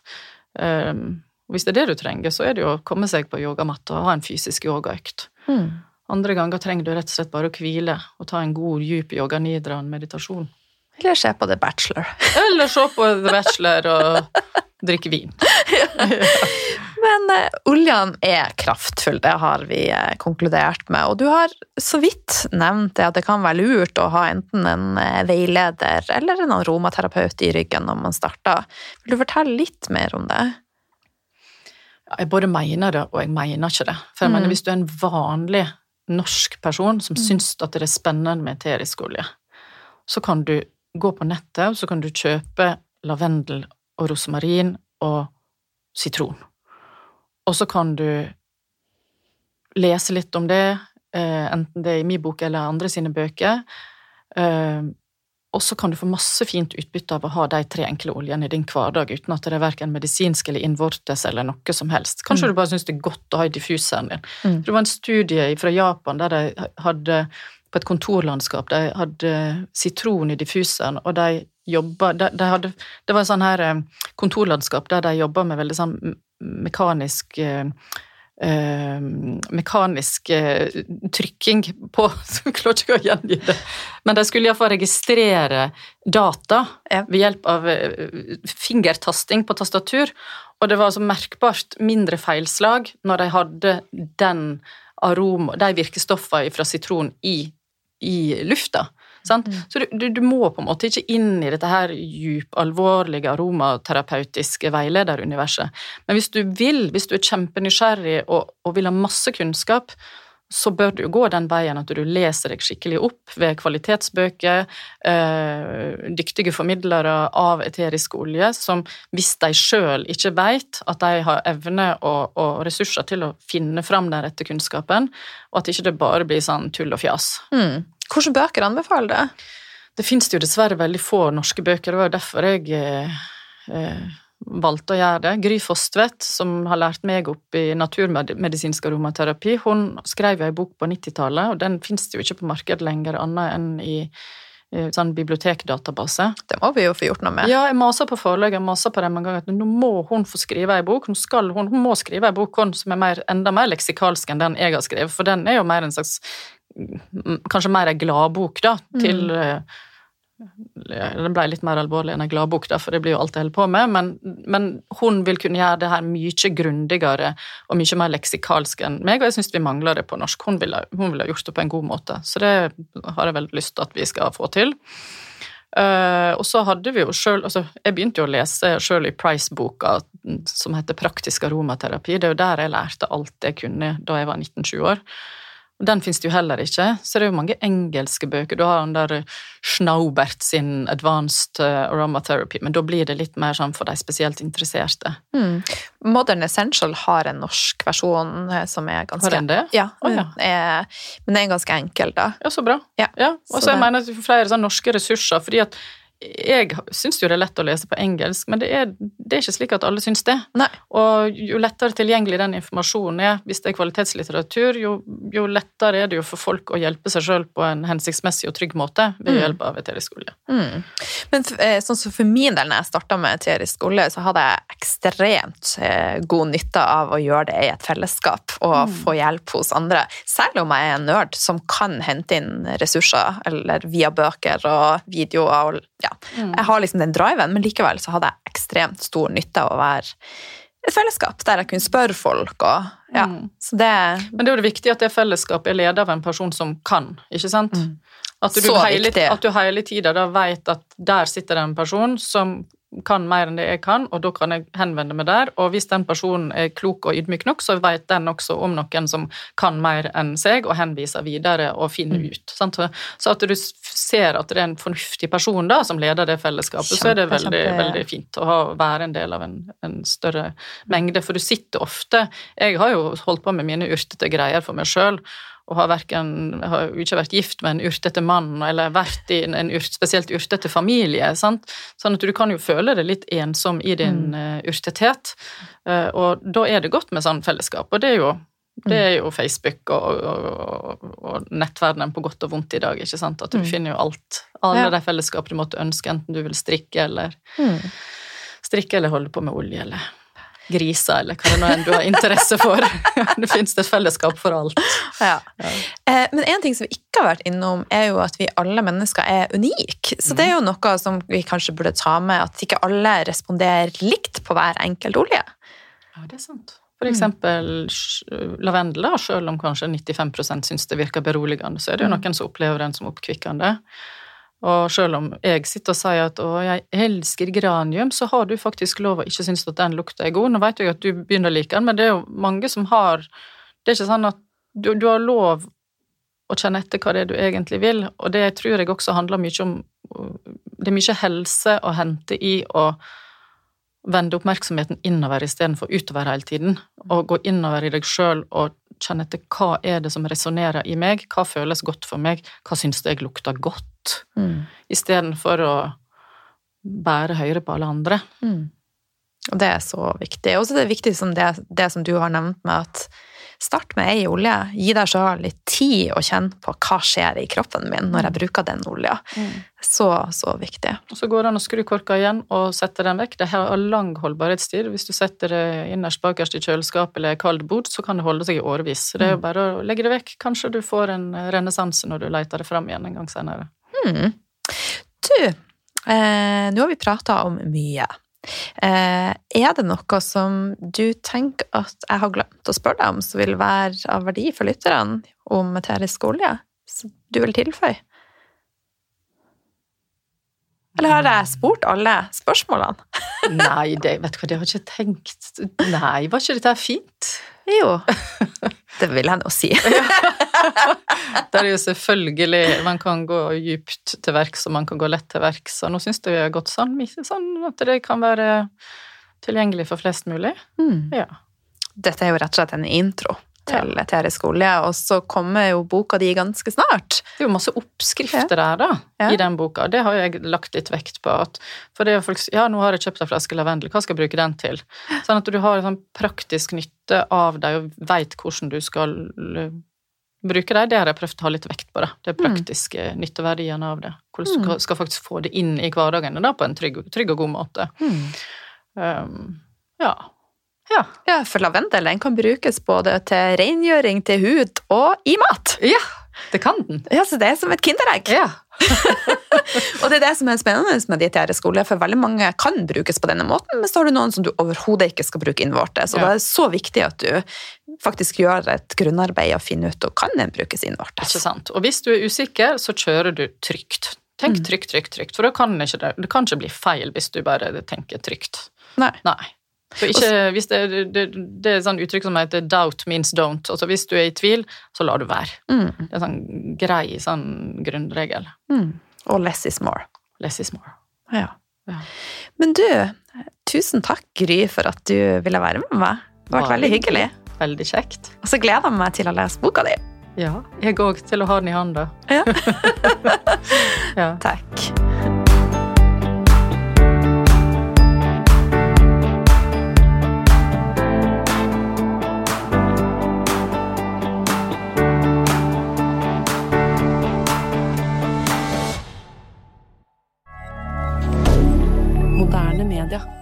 Um, hvis det er det du trenger, så er det jo å komme seg på yogamatta og ha en fysisk yogaøkt. Mm. Andre ganger trenger du rett og slett bare å hvile og ta en god, djup yoga nidra-meditasjon. Eller se på The Bachelor. Eller se på The Bachelor og drikke vin. ja. Men uh, oljene er kraftfull, det har vi uh, konkludert med. Og du har så vidt nevnt det at det kan være lurt å ha enten en uh, veileder eller en aromaterapeut i ryggen når man starter. Vil du fortelle litt mer om det? Jeg både mener det, og jeg mener ikke det. For jeg mm. mener, hvis du er en vanlig norsk person som mm. syns at det er spennende med eterisk olje, så kan du gå på nettet, og så kan du kjøpe lavendel og rosmarin og sitron. Og så kan du lese litt om det, eh, enten det er i min bok eller andre sine bøker. Eh, og så kan du få masse fint utbytte av å ha de tre enkle oljene i din hverdag uten at det er verken medisinsk eller innvortes eller noe som helst. Kanskje mm. du bare syns det er godt å ha i diffuseren din. Mm. Det var en studie fra Japan der de hadde på et kontorlandskap. De hadde sitron i diffuseren, og de jobba de, de hadde, Det var et sånn her eh, kontorlandskap der de jobba med veldig sånn mekanisk eh, mekanisk uh, trykking på Jeg klarer ikke å gjengi det. Men de skulle iallfall registrere data ved hjelp av uh, fingertasting på tastatur. Og det var altså merkbart mindre feilslag når de hadde den aroma, de virkestoffene fra sitron i, i lufta. Mm. Så du, du, du, må på en måte ikke inn i dette her djup, alvorlige aromaterapeutiske veilederuniverset. Men hvis du vil, hvis du er kjempenysgjerrig og, og vil ha masse kunnskap, så bør du gå den veien at du leser deg skikkelig opp ved kvalitetsbøker, eh, dyktige formidlere av eterisk olje, som hvis de sjøl ikke vet at de har evne og, og, ressurser til å finne fram den rette kunnskapen, og at ikke det bare blir sånn tull og fjas. Mm. Hvilke bøker anbefaler du? Det finnes jo dessverre veldig få norske bøker, det var jo derfor jeg eh, eh valgte å gjøre det. Gry Fostvedt, som har lært meg opp i naturmedisinsk aromaterapi, hun skrev ei bok på 90-tallet, og den finnes jo ikke på markedet lenger, annet enn i sånn bibliotekdatabase. Det må vi jo få gjort noe med. Ja, jeg maser på forlaget, jeg maser på dem en gang at nå må hun få skrive ei bok. Hun, skal, hun, hun må skrive ei bok hun, som er mer, enda mer leksikalsk enn den jeg har skrevet, for den er jo mer en slags Kanskje mer ei gladbok, da, til mm den ble litt mer alvorlig enn en gladbok, for det blir jo alt jeg holder på med, men, men, hun vil kunne gjøre det her mye grundigere og mye mer leksikalsk enn meg, og jeg syns vi mangler det på norsk. Hun ville, hun ville gjort det på en god måte, så det har jeg veldig lyst til at vi skal få til. Uh, og så hadde vi jo selv, altså Jeg begynte jo å lese sjøl i Price-boka som heter Praktisk aromaterapi. Det er jo der jeg lærte alt jeg kunne da jeg var 19-20 år. Den fins det jo heller ikke, så det er jo mange engelske bøker. Du har den der Schnaubert sin Advanced eh, Aromatherapy, men da blir det litt mer sånn for de spesielt interesserte. Mm. Modern Essential har en norsk versjon eh, som er ganske Har den det? Ja, oh, ja. Er, men den er ganske enkel, da. Ja, så bra. Ja, ja. Og så jeg mener at flere sånn norske ressurser, fordi at jeg syns jo det er lett å lese på engelsk, men det er, det er ikke slik at alle syns det. Nei. Og jo lettere tilgjengelig den informasjonen er, hvis det er kvalitetslitteratur, jo, jo lettere er det jo for folk å hjelpe seg sjøl på en hensiktsmessig og trygg måte ved mm. hjelp av eterisk olje. Mm. Men eh, sånn som for min del, når jeg starta med eterisk olje, så hadde jeg ekstremt eh, god nytte av å gjøre det i et fellesskap og mm. få hjelp hos andre. Selv om jeg er en nerd som kan hente inn ressurser, eller via bøker og videoer og ja, Mm. Jeg har liksom den driven, men likevel så hadde jeg ekstremt stor nytte av å være et fellesskap der jeg kunne spørre folk og ja, mm. så det Men det er jo det viktig at det fellesskapet er ledet av en person som kan, ikke sant? Mm. At, du hele, at du hele tida da vet at der sitter det en person som kan mer enn det jeg kan, og da kan jeg henvende meg der. Og hvis den personen er klok og ydmyk nok, så vet den også om noen som kan mer enn seg, og henviser videre og finner mm. ut. Sant? Så at du ser at det er en fornuftig person da, som leder det fellesskapet, kjempe, så er det veldig, kjempe... veldig fint å ha, være en del av en, en, større mengde. For du sitter ofte Jeg har jo holdt på med mine urtete greier for meg sjøl, og har, verken, har ikke vært gift med en urtete mann eller vært i en urt, spesielt urtete familie. Sant? Sånn at du kan jo føle deg litt ensom i din mm. uh, urtethet. Uh, og da er det godt med sånn fellesskap, og det er jo, det er jo Facebook og, og, og, nettverdenen på godt og vondt i dag. ikke sant? At du mm. finner jo alt. Alle ja. de fellesskap du måtte ønske, enten du vil strikke eller mm. strikke eller holde på med olje eller griser, eller hva det nå enn du har interesse for. det finnes et fellesskap for alt. Ja. Ja. Eh, men en ting som vi ikke har vært innom, er jo at vi alle mennesker er unike. Så det er jo noe som vi kanskje burde ta med, at ikke alle responderer likt på hver enkelt olje. Ja, det er sant. For eksempel lavendel, selv om kanskje 95% syns det virker beroligende, så er det jo mm. noen som opplever den som oppkvikkende. Og selv om jeg sitter og sier at 'å, jeg elsker granium', så har du faktisk lov å ikke synes at den lukta er god. Nå vet jeg at du begynner å like den, men det er jo mange som har Det er ikke sånn at du, du har lov å kjenne etter hva det er du egentlig vil, og det tror jeg også handler mye om Det er mye helse å hente i å vende oppmerksomheten innover istedenfor utover hele tiden. Og gå innover i deg sjøl og kjenne etter hva er det som resonnerer i meg, hva føles godt for meg, hva syns jeg lukter godt mm. istedenfor å bære høyre på alle andre. Mm. Og det er så viktig. Og så er det viktig som det, det som du har nevnt med at Start med ei olje. Gi deg sjøl litt tid å kjenne på hva skjer i kroppen min når jeg bruker den olja. Mm. Så, så viktig. Og Så går det an å skru korka igjen og sette den vekk. Det har lang holdbarhetstid. Hvis du setter det innerst bakerst i kjøleskapet eller kald bod, så kan det holde seg i årevis. Så det er jo mm. bare å legge det vekk. Kanskje du får en renessanse når du leter det fram igjen en gang senere. Mm. Du, eh, nå har vi prata om mye. Eh, er det noe som du tenker at jeg har glemt å spørre deg om, som vil være av verdi for lytterne om eterisk olje, som du vil tilføye? Eller har jeg spurt alle spørsmålene? Nei, det, vet du hva, det har jeg ikke tenkt. Nei, var ikke dette fint? Jo, det vil jeg nå si. Der er jo selvfølgelig Man kan gå djupt til verks, og man kan gå lett til verks. Og nå syns jeg vi har gått sånn, sånn at det kan være tilgjengelig for flest mulig. Mm. Ja. Dette er jo rett og slett en intro til Terje Skolje, og så kommer jo boka di ganske snart. Det er jo masse oppskrifter der, da, Ja. i den boka. Det har jeg lagt litt vekt på. At, for det er folk Ja, nå har jeg kjøpt en flaske lavendel, hva skal jeg bruke den til? Sånn at du har en sånn praktisk nytte av deg, og veit hvordan du skal eh, bruke dem. Det har jeg prøvd å ha litt vekt på, da. Det praktiske nytteverdiene av det. Hvordan du skal, skal faktisk få det inn i hverdagen da, på en trygg, trygg og god måte. Um, ja. Ja. Ja, for lavendel den kan brukes både til rengjøring, til hud og i mat. ja. Det kan den. Ja, så det er som et kinderegg. Ja. Og det er det som er spennende med de Terje Skole, for veldig mange kan brukes på denne måten, men så har du noen som du overhodet ikke skal bruke innvortes. Og Ja. da er det så viktig at du faktisk gjør et grunnarbeid og finner ut og kan den brukes innvortes. Ikke sant. Og hvis du er usikker, så kjører du trygt. Tenk trygt, trygt, trygt, for da kan ikke det, det kan ikke bli feil hvis du bare tenker trygt. Nei. Nei. Ikke, hvis det, det, det er sånn uttrykk som heter 'doubt means don't'. Altså hvis du er i tvil, så lar du være. Mm. Det er en sånn grei sånn grunnregel. Mm. Og less is more. Less is more. Ja. Ja. Men du, tusen takk, Gry, for at du ville være med meg. Det har vært veldig hyggelig. Veldig kjekt. Og så gleder jeg meg til å lese boka di. Ja. Jeg òg, til å ha den i hånda. Ja. ja. Takk. dire